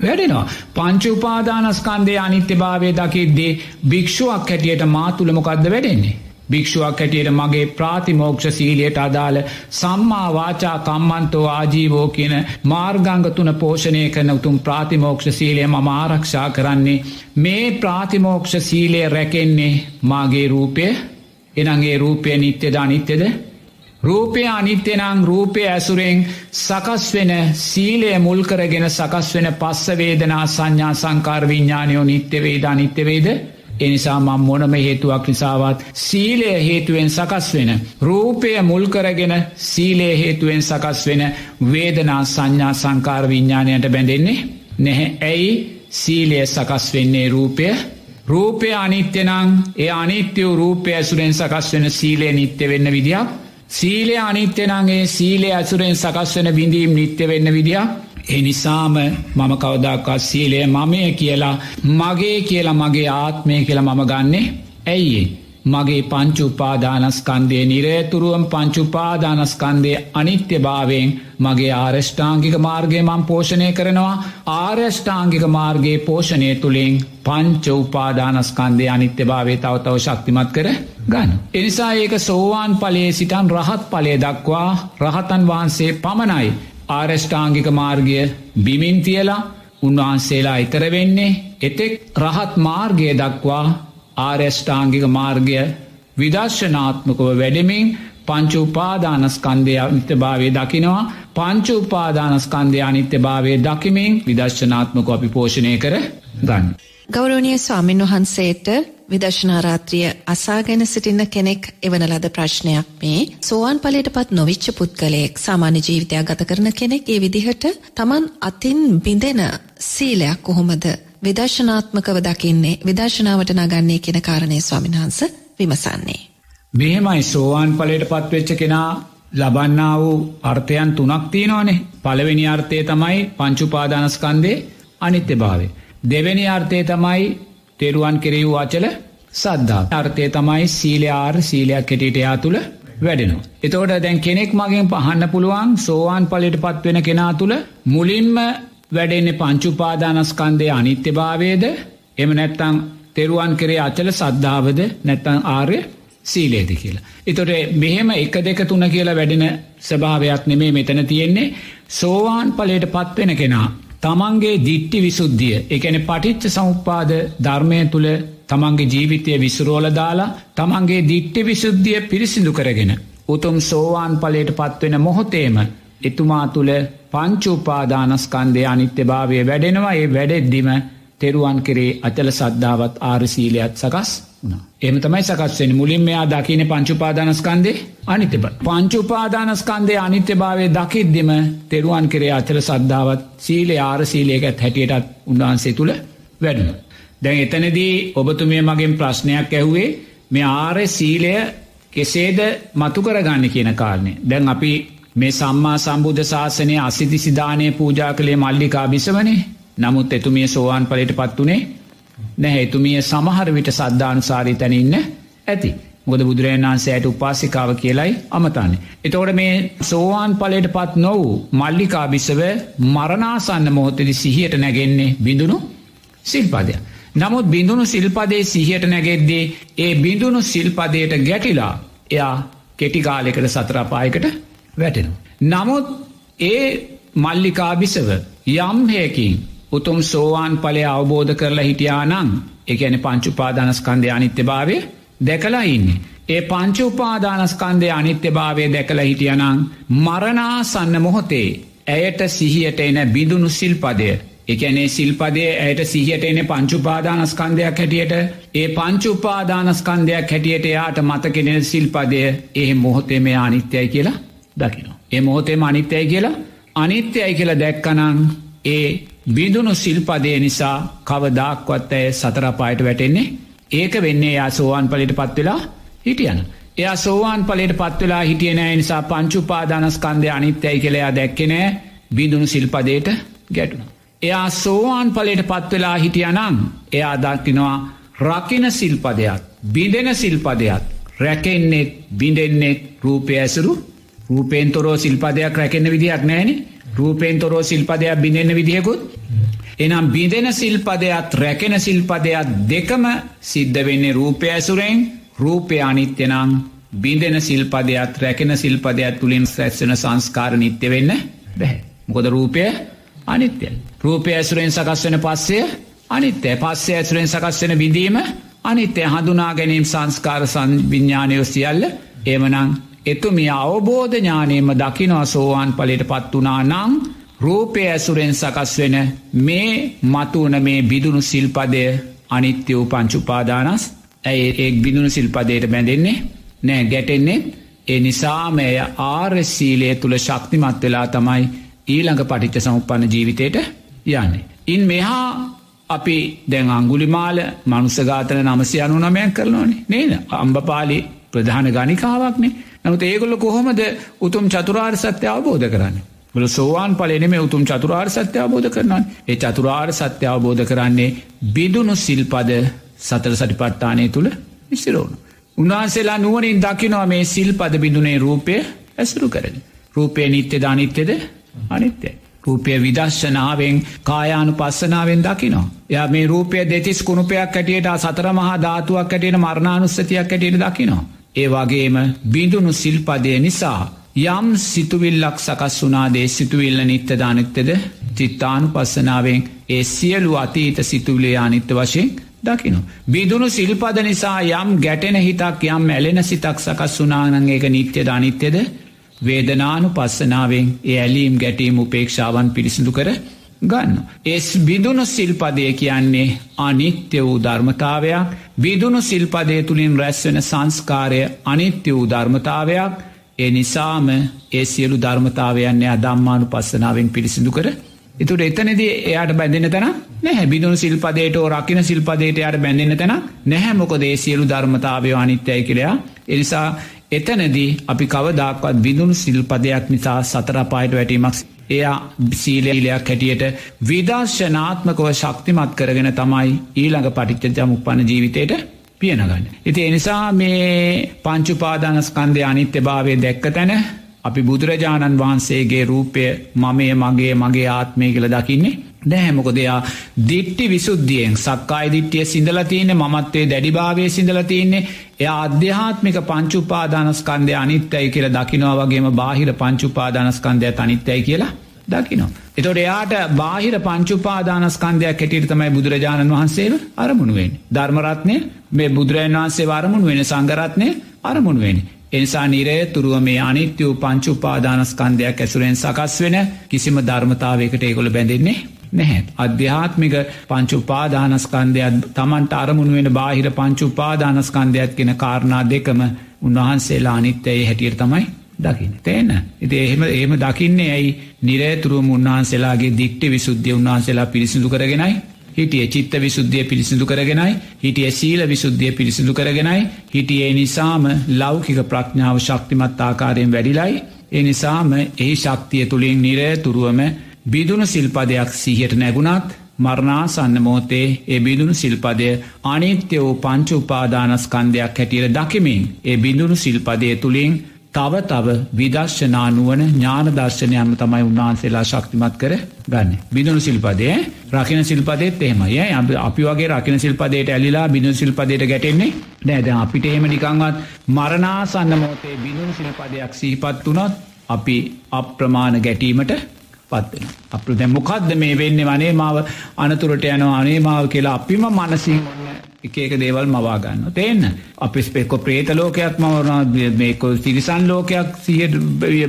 වැඩෙනවා. පංචුපාදානස්කන්දය අනිත්‍ය භාවය දකිද්දේ භික්ෂුවක් හැටියට මාතුළමොකක්ද වැඩෙන්නේ. භික්ෂුවක් හැටියට මගේ ප්‍රාතිමෝක්ෂ සීලයට අදාළ සම්මා වාචා කම්මන්තෝ ආජීවෝ කියන මාර්ගංග තුන පෝෂණය කරන උතුම් ප්‍රාතිමෝක්ෂ සීලය මම ආරක්ෂා කරන්නේ මේ ප්‍රාතිමෝක්ෂ සීලය රැකෙන්නේ මාගේ රූපය එනගේ රූපය නිත්‍යද අනිත්‍යද රූපය අනිත්‍යනං රූපය ඇසුරෙන් සකස් වෙන සීලය මුල්කරගෙන සකස් වෙන පස්සවේදනා සංඥා සංකාර විඤ්ඥානයෝ නිත්‍යවේද අනිත්‍යවේද එනිසා මම් මොනම හේතුවක් නිසාවත් සීලය හේතුවෙන් සකස් වෙන. රූපය මුල්කරගෙන සීලේ හේතුවෙන් සකස් වෙන වේදනා සංඥා සංකාර විඤ්ඥානයට බැඳෙන්නේ නැහැ. ඇයි? සීලය සකස් වෙන්නේ රූපය. රූපය අනිත්‍යනං ඒ අනිත්‍යව රූපය ඇසුරෙන් සකස් වෙන සීලය නිත්‍ය වෙන්න විදියක් සීලය අනිත්‍යනගේ සීලය ඇසුරෙන් සකස් වෙන විඳීම් නිත්‍ය වෙන්න විදිිය එනිසාම මම කවදක්කත් සීලය මමය කියලා මගේ කියලා මගේ ආත්මය කියලා මම ගන්නේ ඇයිඒ මගේ පංචුපාදානස්කන්දය නිරේතුරුවම් පංචුපාදානස්කන්දය අනිත්‍ය භාවයෙන් මගේ ආරෂ්ඨාංගික මාර්ගය මං පෝෂණය කරනවා. ආර්යෂ්ඨාංගික මාර්ගයේ පෝෂණය තුළින් පංච උපාදානස්කන්දය අනිත්‍ය භාවේ තවතව ශක්තිමත් කර ගන්න. එනිසා ඒක සෝවාන් පලේ සිටන් රහත් පලේ දක්වා රහතන් වහන්සේ පමණයි ආරෂ්ඨාංගික මාර්ගය බිමින් තියලා උන්වහන්සේලා ඉතර වෙන්නේ එතෙක් රහත් මාර්ගය දක්වා ආර්යෂ්ඨාංගික මාර්ගය විදර්ශනාත්මකව වැඩෙමින් පංච උපාදානස්කන්දය අනිත්‍ය භාවය දකිනවා පංච උපාදානස්කන්දය අනිත්‍ය භාවය දකිමින් විදර්ශනාත්මක අපි පෝෂණය කර ගන්න. ගෞරෝණය ස්වාමින් වහන්සේට විදර්ශනාරාත්‍රිය අසාගෙන සිටින්න කෙනෙක් එවන ලද ප්‍රශ්නයක් මේ සෝවාන් පලට පත් නොවිච්ච පුද්ගලයෙක් සාමාන්‍ය ජීවිතයක් ගත කරන කෙනෙක් ඒ විදිහට තමන් අතින් බිඳෙන සීලයක් කොහොමද විදර්ශනාත්මකව දකින්නේ විදර්ශනාවට නගන්නේ කියෙන කාරණය ස්වාමින්හන්ස විමසන්නේ. මෙහෙමයි සෝවාන් පලට පත්වෙච්ච කෙනා ලබන්නා වූ අර්ථයන් තුනක් තියෙනවානේ පළවෙනි අර්ථය තමයි පංචුපාදානස්කන්දේ අනිත්‍ය භාවේ. දෙවැනි අර්ථය තමයි තෙරුවන් කෙරෙව් අචල සද්ධා අර්ථය තමයි සීලයාර් සීලයක් කෙටට යා තුළ වැඩෙනවා. එතෝට දැන් කෙනෙක් මගෙන් පහන්න පුළුවන් සෝවාන් පලට පත්වෙන කෙනා තුළ මුලින්ම වැඩෙන්නේ පංචුපාදානස්කන්දය අනිත්‍ය භාවේද එම නැත්තං තෙරුවන් කරේ අචල සද්ධාවද නැත්තං ආර්ය සීලේද කියලා. එතොට මෙහෙම එක දෙක තුන කියලා වැඩෙන ස්භාවයක් නෙමේ මෙතන තියෙන්නේ සෝවාන් පලට පත්වෙන කෙනා. තමන්ගේ දිට්ටි විසුද්ධිය එකන පටිච්ච සෞපාද ධර්මය තුළ තමන්ගේ ජීවිතය විසුරෝල දාලා තමන්ගේ දිට්ටි විසුද්ධිය පිරිසිදු කරගෙන. උතුම් සෝවාන් පලට පත්වෙන මොහොතේම එතුමා තුළ පංචුපාදානස්කන්දය අනිත්‍ය භාවය වැඩෙනවා ඒ වැඩෙද්දිම තෙරුවන් කරේ අචල සද්ධාවත් ආරසීලයත් සකස් වුණ. එම තමයි සකස්වෙන් මුලින් මෙයා දකින පංචුපාදානස්කන්දේ අනිත්‍ය පංචුපාදානස්කන්දේ අනිත්‍ය භාවය දකිද්දිම තෙරුවන් කරේ අචල සද්ධාවත් සීලේ ආරසීලයකත් හැටියටත් උන්වහන්සේ තුළ වැඩන. දැන් එතනදී ඔබතුමිය මගෙන් ප්‍රශ්නයක් ඇහුවේ මේ ආරය සීලය කෙසේද මතු කරගන්න කියන කාරණය. දැන් අපි මේ සම්මා සම්බුද්ධ ශාසනය අසිති සිධානය පූජා කළේ මල්ලිකා බිසවනේ නමුත් එතුමිය සෝවාන් පලට පත්වනේ නැහැ එතුමිය සමහර විට සද්ධානුසාරී තැනඉන්න ඇති. ගොද බුදුරජන් වන්සේයට උපාසිකාව කියලයි අමතන්නේ. එතෝට මේ සෝවාන් පලට පත් නොවූ මල්ලිකා බිසව මරණාසන්න මොහොතදි සිහියට නැගෙන්නේ බිඳුණු සිල්පදය. නමුත් බිඳුණු සිල්පදේ සිහියට නැගෙද්දේ ඒ බිඳුණු සිල්පදයට ගැටිලා එයා කෙටිකාලෙකට සතරපායකට වැටෙනවා. නමුත් ඒ මල්ලිකාබිසව යම්හයකින් උතුම් සෝවාන් පලය අවබෝධ කරලා හිටියා නං එකැන පංචුපාදානස්කන්දය අනිත්‍ය භාවය දැකලා ඉන්නේ. ඒ පංචුපාදානස්කන්දය අනිත්‍ය භාවය දැකලා හිටියනං මරණාසන්න මොහොතේ ඇයට සිහියට එන බිඳුණු සිල්පදය එකනේ සිල්පදේ ඇයට සිහියට එන පංචුපාදානස්කන්දයක් හැටියට ඒ පංචුපාදානස්කන්දයක් හැටියට යාට මතකෙනෙන සිල්පදය ඒ මොහොතේ මේ අනිත්‍යයි කියලා දකිනවා. ඒ මොහොතේම අනිත්‍යයි කියලා අනිත්‍යයි කියලා දැක්කනං ඒ බිඳුණු සිල්පදය නිසා කවදාක්වත් ඇය සතරපායට වැටෙන්නේ ඒක වෙන්නේ යා සෝවාන් පලිට පත්වෙලා හිටියන. එයා සෝවාන් පලට පත්වෙලා හිටියනෑ නිසා පංචුපාදානස්කන්දය අනිත්‍යයි කළයා දැක්කෙනෑ බිඳුණු සිල්පදයට ගැටුණ. එයා සෝවාන් පලට පත්වෙලා හිටියනං එයා දක්කිනවා රකින සිල්පදයක් බිඳෙන සිල්පදයක් රැකෙන්නෙත් බිඳෙන්නෙත් රූපය ඇසුරු රූපයෙන් තොරෝ සිල්පදයක් රැකෙන්න්න විදිහක් නෑන රූපයෙන් තොරෝ සිල්පදයක් බිඳෙන්න්න විදිහකුත් එනම් බිඳෙන සිල්පදයක් රැකෙන සිල්පදයක් දෙකම සිද්ධ වෙන්නේ රූපය ඇසුරෙන් රූපය අනිත්‍යනං බිඳෙන සිල්පදයක් රැකෙන සිල්පදයක් තුළින් රැස්සන සංස්කාර නිත්‍ය වෙන්න බැහැ. මොකොද රූපය අනිත්‍ය. රූපය ඇසුරෙන් සකස් වෙන පස්සය අනිත්‍ය පස්සේ ඇසුරෙන් සකස් වෙන විඳීම අනිත්‍ය හඳුනා ගැනීම් සංස්කාර සංවිඤ්ඥානයෝ සියල්ල ඒමනං එතුමිය අවබෝධ ඥානයම දකිනවා සෝවාන් පලට පත් වනා නං රූපය ඇසුරෙන් සකස් වෙන මේ මතුවන මේ බිදුණු සිල්පදය අනිත්‍ය වූ පංචුපාදානස් ඇයි ඒක් බිදුණු සිල්පදයට බැඳෙන්නේ? නෑ ගැටෙන්නේ. ඒ නිසාමය ආර්සීලය තුළ ශක්තිමත් වෙලා තමයි ඊළඟ පටිච්ච සමුපන්න ජීවිතයට යන්නේ. ඉන් මෙහා අපි දැන් අංගුලිමාල මනුසගාතන නමසය අනු නමයක් කරනවානේ. නේද? අම්බපාලි ප්‍රධාන ගනිකාවක්නේ නමුත් ඒගොල්ල කොහොමද උතුම් චතුරාර් සත්‍ය අවබෝධ කරන්න. බල සෝවාන් පලනෙම උතුම් චතුරාර් සත්‍ය අවබෝධ කරන්න ඒ චතුරාර් සත්‍ය අවබෝධ කරන්නේ බිදුුණු සිල්පද සතර සටිපට්ටානය තුළ විසිරෝණු. උන්වහන්සේලා නුවනින් දකිනවා මේ සිල් පද බිඳුනේ රූපය ඇසුරු කරන. රූපය නිත්‍ය ධනිත්‍යද අනිත්‍යයි. රූපය විදශ්ශනාවෙන් කායානු පස්සනාවෙන් දකිනවා. ය මේ රූපය දෙතිස් කුණුපයක් ඇටියට සතර මහා ධාතුවක් ඇටියට මරණානුස්සතියක් ඇටියට දකිනවා. ඒ වගේම බිඳුණු සිල්පදය නිසා යම් සිතුවිල්ලක් සකස් වනාදේ සිතුවිල්ල නිත්‍ය දානක්තද චිත්තානු පස්සනාවෙන් ඒ සියලු අතීත සිතුවිලේ අනිත්‍ය වශයෙන් දකිනු. බිදුණු සිල්පද නිසා යම් ගැටෙන හිතක් යම් ඇලෙන සිතක් සකස් වනානං ඒක නිත්‍ය ධනිත්‍යද වේදනානු පස්සනාවෙන් ඒ ඇලීම් ගැටීම් උපේක්ෂාවන් පිරිසිදු කර ගන්න. එස් බිදුණු සිල්පදය කියන්නේ අනිත්‍ය වූ ධර්මතාවයක්. බිදුණු සිල්පදය තුළින් රැස්වෙන සංස්කාරය අනිත්‍ය වූ ධර්මතාවයක්. ඒ නිසාම ඒ සියලු ධර්මතාවයන්නේ අදම්මානු පස්සනාවෙන් පිරිසිදු කර. එතුට එතනද එයාට බැඳෙන තැන නැහැ. බිදුණු සිල්පදයට රකින සිල්පදයට යට බැඳෙන තැන නැහැ. මොක දේ සියලු ධර්මතාවය අනිත්‍යයි කියලයා එනිසා එතනදී අපි කවදක්වත් බිදුණු සිල්පදයක් නිසා සතරපායට වැටීමක් එයා සීලීලයක් හැටියට විදර්ශනාත්මකව ශක්තිමත් කරගෙන තමයි ඊළඟ පටිච්චජම උපන්න ජීවිතයට පියනගන්න. ඉති එනිසා මේ පංචුපාදානස්කන්දය අනිත්‍ය භාවය දැක්ක තැන අපි බුදුරජාණන් වහන්සේගේ රූපය මමය මගේ මගේ ආත්මය කළ දකින්නේ නෑමොක දෙයා දිට්ටි විසුද්ධියෙන් සක්කායි දිට්ටිය සිදලතියන්නේ මත්වේ දැඩිභාවය සිදලතියන්නේ එය අධ්‍යාත්මික පංචුපාදානස්කන්දය අනිත්‍යයි කියල දකිනවා වගේම බාහිර පංචුපාදානස්කන්දය අනිත්‍යයි කියලා දකිනවා. එතොට එයාට බාහිර පංචුපාදානස්කන්දයක් කෙටිට තමයි බුදුරජාණන් වහන්සේ අරමුණුවෙන්. ධර්මරත්නය මේ බුදුරජන් වහන්සේ වරමුණ වෙන සංගරත්නය අරමුණුවෙන්. එනිසා නිරය තුරුව මේ අනිත්‍ය වූ පංචුපාදානස්කන්දයක් ඇසුරෙන් සකස් වෙන කිසිම ධර්මතාවයකට ඒගොල බැඳෙන්නේ නැහැ. අධ්‍යාත්මික පංචුපාදානස්කන්දයක් තමන්ට අරමුණ වෙන බාහිර පංචුපාදානස්කන්දයක් කෙන කාරණා දෙකම උන්වහන්සේලා අනිත්‍යයේ හැටියට තමයි දකින්න. තේන ඉති එහෙම ඒම දකින්නේ ඇයි? නිරේතුරුවම උන්වහන්සේලාගේ දික්ට විසුද්ධිය උන්වහන්සේලා පිරිසිදු කරගෙනයි. හිටිය චිත්ත විසුද්ධිය පිරිසිදු කරගෙනයි. හිටිය සීල විසුද්ධිය පිරිසිදු කරගෙනයි. හිටියේ නිසාම ලෞකික ප්‍රඥාව ශක්තිමත් ආකාරයෙන් වැඩිලයි. ඒ නිසාම එහි ශක්තිය තුළින් නිරේතුරුවම බිදුුණු සිල්පදයක් සිහියට නැගුණත් මරණාසන්න මෝතේ ඒ බිඳුණු සිල්පදය අනිත්‍ය වූ පංච උපාදානස්කන්දයක් හැටියට දකිමින් ඒ බිඳුණු සිල්පදය තුළින් තව තව විදර්ශනානුවන ඥානදර්ශනයන්ම තමයි උන්වහන්සේලා ශක්තිමත් කර ගන්න. බිඳුණු සිල්පදය රකින සිල්පදෙත් එහෙමය අපි වගේ රකින සිල්පදයට ඇලිලා බිඳු සිල්පදයට ගැටෙන්නේ නෑද අපිට එහෙම නිකංවත් මරණාසන්න මෝතේ බිඳුණු සිල්පදයක් සීපත් වනොත් අපි අප්‍රමාණ ගැටීමට පත්වෙන. අප දැ මොකක්ද මේ වෙන්න? වනේ මාව අනතුරට යනවා. අනේ මාව කියලා අපිම මනසින් එකක දේවල් මවාගන්න තේන්න. අපි ස්පෙක්කො ප්‍රේත ලෝකයක් මවරන මේක සිරිසන් ලෝකයක් සියට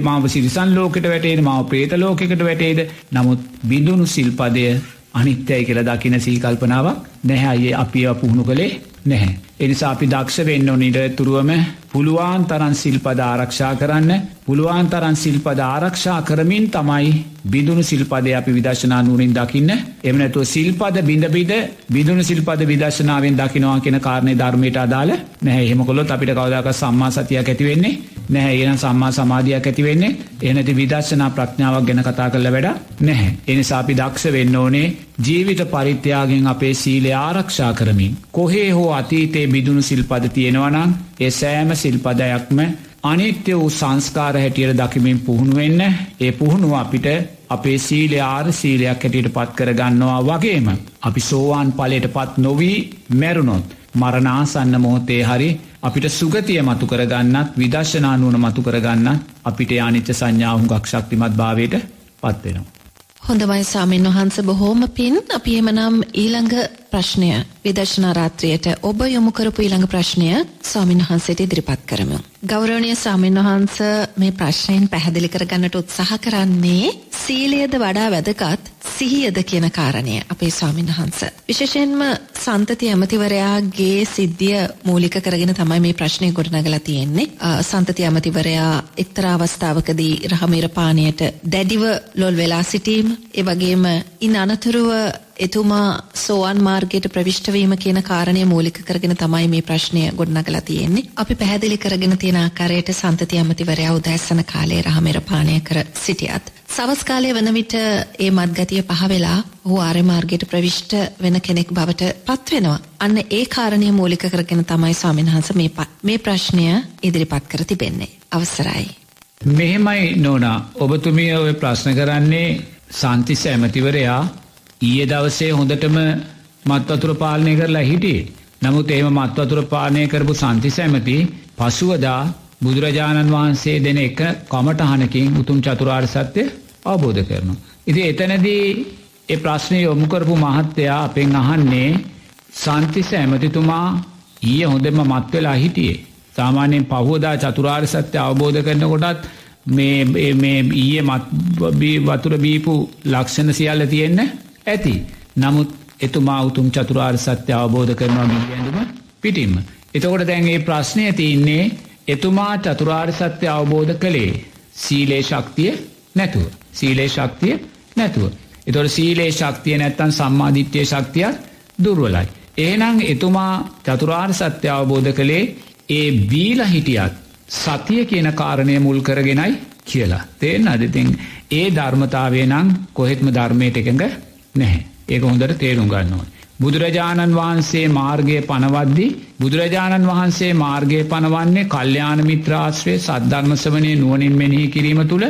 මාව සිරිසන් ලෝකට වැටේද මාව ප්‍රේත ලෝකෙකට වැටේද? නමුත් බිඳුණු සිල්පදය අනිත්‍යයි කියලා දකින සීකල්පනාවක් නැහැ. අයේ අපි පුහුණු කළේ නැහැ. එනිසා අපි දක්ෂ වෙන්න නිට තුරුවම. පුළුවන් තරන් සිල්පද ආරක්ෂා කරන්න. පුළුවන් තරන් සිල්පද ආරක්ෂා කරමින් තමයි බිදුණු සිල්පද අපි විදශනා නුවරින් දකින්න. එමනැතුව සිල්පද බිඳබිද බිදුණු සිල්පද විදශනාවෙන් දකිනවා කියෙන කාරණය ධර්මයට අදාල නැහැ. හෙමකොලොත් අපිට කවදක සම්මා සතියක් ඇතිවෙන්නේ නැහැ ඒන සම්මා සමාධයක් ඇතිවෙන්නේ එනති විදර්ශනා ප්‍රඥාවක් ගැන කතා කරල වැඩ නැහැ. එනිසා අපි දක්ෂ වෙන්න ඕනේ ජීවිත පරිත්‍යයාගෙන් අපේ සීලය ආරක්ෂා කරමින්. කොහේ හෝ අතීතයේ බිදුණු සිල්පද තියෙනවනම් ඒ සෑම සිල්පදයක්ම අනිත්‍ය වූ සංස්කාර හැටියට දකිමින් පුහුණුවෙන්න ඒ පුහුණුව අපිට අපේ සීලය ආර සීලයක් හැටියට පත් කරගන්නවා වගේම. අපි සෝවාන් පලට පත් නොවී මැරුණොත්. මරණාසන්න මොහොතේ හරි අපිට සුගතිය මතු කරගන්නත් විදර්ශනානුවන මතු කරගන්න අපිට අනිච්ච සංඥාහුගක් ශක්තිමත් භාවයට පත්වෙනවා. හොඳමයි සාමීන් වහන්ස බොහෝම පින් අපි එමනම් ඊළඟ ප්‍රශ්නය විදර්ශනා රාත්‍රියයට ඔබ යොමු කරපු ඊළඟ ප්‍රශ්නය ස්වාමීන් වහන්සේට ඉදිරිපත් කරමු. ගෞරවනීය ස්වාමීන් වහන්ස මේ ප්‍රශ්නයෙන් පැහැදිලි කරගන්නට උත්සාහ කරන්නේ සීලයද වඩා වැදගත් සිහියද කියන කාරණය අපේ ස්වාමීන් වහන්ස. විශේෂයෙන්ම සන්තති ඇමතිවරයාගේ සිද්ධිය මූලික කරගෙන තමයි මේ ප්‍රශ්නය ගොඩනගලා තියෙන්නේ. සන්තති ඇමතිවරයා එක්තරා අවස්ථාවකදී රහමීර පානයට දැඩිව ලොල් වෙලා සිටීම, ඒ වගේම ඉන් අනතුරුව එතුමා සෝවන් මාර්ගයට ප්‍රවිෂ්ඨවීම කියන කාරණය මූලික කරගෙන තමයි මේ ප්‍රශ්නය ගොඩනගලා තියෙන්නේ. අපි පැහැදිලි කරගෙන තියෙන ආකාරයට සන්තති ඇමතිවරයා උදෑසන කාලයේ රහමෙර පානය කර සිටියත් සවස් කාලය වන විට ඒ මත්ගතිය පහ වෙලා ඔහු ආර්ය මාර්ගයට ප්‍රවිෂ්ඨ වෙන කෙනෙක් බවට පත් වෙනවා. අන්න ඒ කාරණය මූලික කරගෙන තමයි ස්වාමීන් වහන්සේ මේ මේ ප්‍රශ්නය ඉදිරිපත් කර තිබෙන්නේ. අවසරයි. මෙහෙමයි නෝනා ඔබතුමිය ඔය ප්‍රශ්න කරන්නේ සන්තිස ඇමතිවරයා ඊය දවසේ හොඳටම මත්වතුර පාලනය කරලා හිටියේ. නමුත් ඒම මත්වතුර පාලනය කරපු සන්තිස ඇමති පසුවදා බුදුරජාණන් වහන්සේ දෙන එක කමටහනකින් උතුම් චතුරාර් සත්‍යය අවබෝධ කරනු. ඉති එතනදී ඒ ප්‍රශ්නය යොමු කරපු මහත්තයා අපෙන් අහන්නේ සන්තිස ඇමතිතුමා ඊය හොඳෙම මත්වෙලා හිටියේ. සාමාන්‍යයෙන් පහෝදා චතුරාර් සත්‍ය අවබෝධ කරන කොටත් මේ ඊය වතුර බීපු ලක්ෂණ සියල්ල තියෙන්න ඇති. නමුත් එතුමා උතුම් චතුරාර් සත්‍ය අවබෝධ කරනවා ගිලියඳුම පිටිම්ම. එතකොට දැන්ගේ ප්‍රශ්නය තියන්නේ එතුමා චතුරාර් සත්‍ය අවබෝධ කළේ සීලේ ශක්තිය නැතුව. සීලේ ශක්තිය නැතුව. එතොට සීලේ ශක්තිය නැත්තන් සම්මාධිත්‍යය ශක්තියක් දුර්වලයි. ඒනං එතුමා චතුරාර් සත්‍ය අවබෝධ කළේ ඒ බීල හිටියත් සතිය කියන කාරණය මුල් කරගෙනයි කියලා. තේෙන් අදතින් ඒ ධර්මතාවය නං කොහෙත්ම ධර්මයට එකඟ නැහැ. ඒක හොඳට තේරුම් ගන්නවා. බුදුරජාණන් වහන්සේ මාර්ගය පනවද්දි බුදුරජාණන් වහන්සේ මාර්ගය පනවන්නේ කල්්‍යාන මිත්‍රාශ්‍රය සද්ධර්මසවනය නුවනින් මෙනෙහි කිරීම තුළ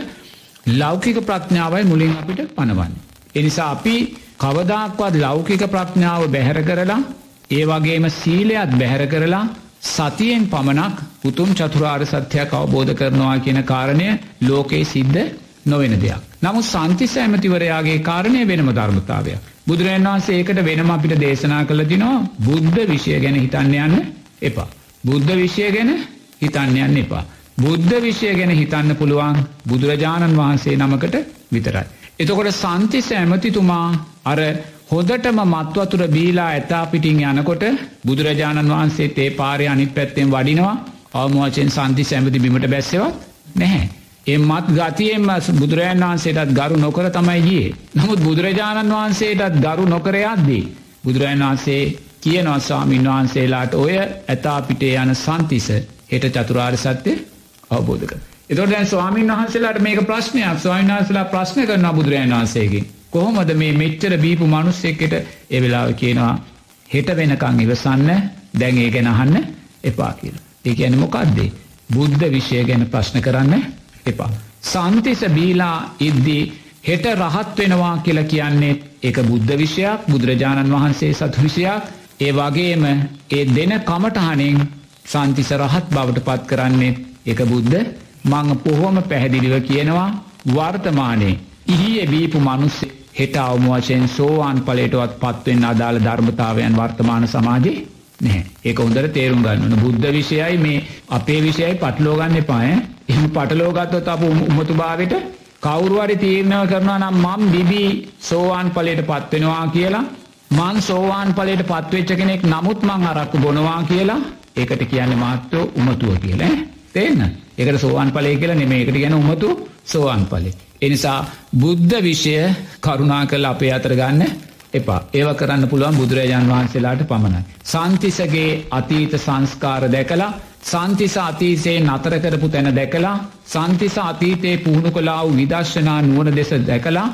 ලෞකික ප්‍රඥාවයි මුලින් අපිට පනවන්න. එනිසා අපි කවදක්වත් ලෞකික ප්‍රඥාව බැහැර කරලා ඒ වගේම සීලයත් බැහැර කරලා සතියෙන් පමණක් උතුම් චතුරාර් සත්‍යයක් අවබෝධ කරනවා කියන කාරණය ලෝකයේ සිද්ධ නොවෙන දෙයක්. නමුත් සන්තිස ඇමතිවරයාගේ කාරණය වෙනම ධර්මතාවයක්. බුදුරන් වහන්සේ ඒකට වෙනම අපිට දේශනා කළ දිනවා බුද්ධ විෂය ගැන හිතන්න යන්න එපා. බුද්ධ විෂය ගැන හිතන්න යන්න එපා. බුද්ධ විෂය ගැන හිතන්න පුළුවන් බුදුරජාණන් වහන්සේ නමකට විතරයි. එතකොට සන්තිස ඇමතිතුමා අර හොදටම මත්වතුර බීලා ඇතා පිටිං යනකොට බුදුරජාණන් වහන්සේ තේ පාරය අනිත් පැත්තෙන් වඩිනවා අවමෝචෙන් සන්ති සැමති බිමට බැස්සවත් නැහැ. එමත් ගතියෙන්ම බුදුරජාන් වහන්සේටත් ගරු නොකර තමයි ගිය. නමුත් බුදුරජාණන් වහන්සේටත් ගරු නොකරයක්දී. බුදුරජන් වහන්සේ කියනවා ස්වාමීන් වහන්සේලාට ඔය ඇතා පිටේ යන සන්තිස හෙට චතුරාර් සත්‍යය අවබෝධක. එතොට දැන් ස්වාමීන් වහන්සේලාට මේක ප්‍රශ්නයක් ස්වාමීන් වහන්සේලා ප්‍රශ්න කරන බුදුරජන් වහන්සේගේ. කොහොමද මේ මෙච්චර බීපු මනුස්සෙක්කට එවෙලාව කියනවා හෙට වෙනකං ඉවසන්න දැන් ඒ ගැන අහන්න එපා කියලා. ඒ ගැන මොකක්දේ. බුද්ධ විෂය ගැන ප්‍රශ්න කරන්න එපා. සන්තිස බීලා ඉද්දී හෙට රහත් වෙනවා කියලා කියන්නේ ඒක බුද්ධ විෂයක් බුදුරජාණන් වහන්සේ සතු විෂයක් ඒ වගේම ඒ දෙන කමටහනෙන් සන්තිස රහත් බවට පත් කරන්නේ එක බුද්ධ මං පොහොම පැහැදිලිව කියනවා වර්තමානයේ ඉහිය බීපු මනුස්සේ හෙට අවම වශයෙන් සෝවාන් පලේටවත් පත්වෙන් අදාළ ධර්මතාවයන් වර්තමාන සමාජයේ නැහැ. ඒක හොඳර තේරුම් ගන්නන බුද්ධ විෂයයි මේ අපේ විෂයයි පටලෝගන්න එපාය එම පටලෝගත්තොත් අප උමතු භාවට කවුරුවරි තීරණව කරනවා නම් මම් බිබී සෝවාන් පලට පත්වෙනවා කියලා මං සෝවාන් පලට පත්වෙච්ච කෙනෙක් නමුත් මං අරක්කු බොනවා කියලා ඒකට කියන්න මාත්තෝ උමතුව කියලා තේන්න එකට සෝවාන් පලය කියලා නෙමේකට ගැන උමතු සෝවාන් පලේ එනිසා බුද්ධ විෂය කරුණා කළ අපේ අතර ගන්න. එපා. ඒව කරන්න පුළුවන් බුදුරජාන් වහන්සේලාට පමණයි. සන්තිසගේ අතීත සංස්කාර දැකලා සන්තිස අතීසේ නතර කරපු තැන දැකලා සන්තිස අතීතයේ පුහුණු කලා වූ විදර්ශනා නුවන දෙස දැකලා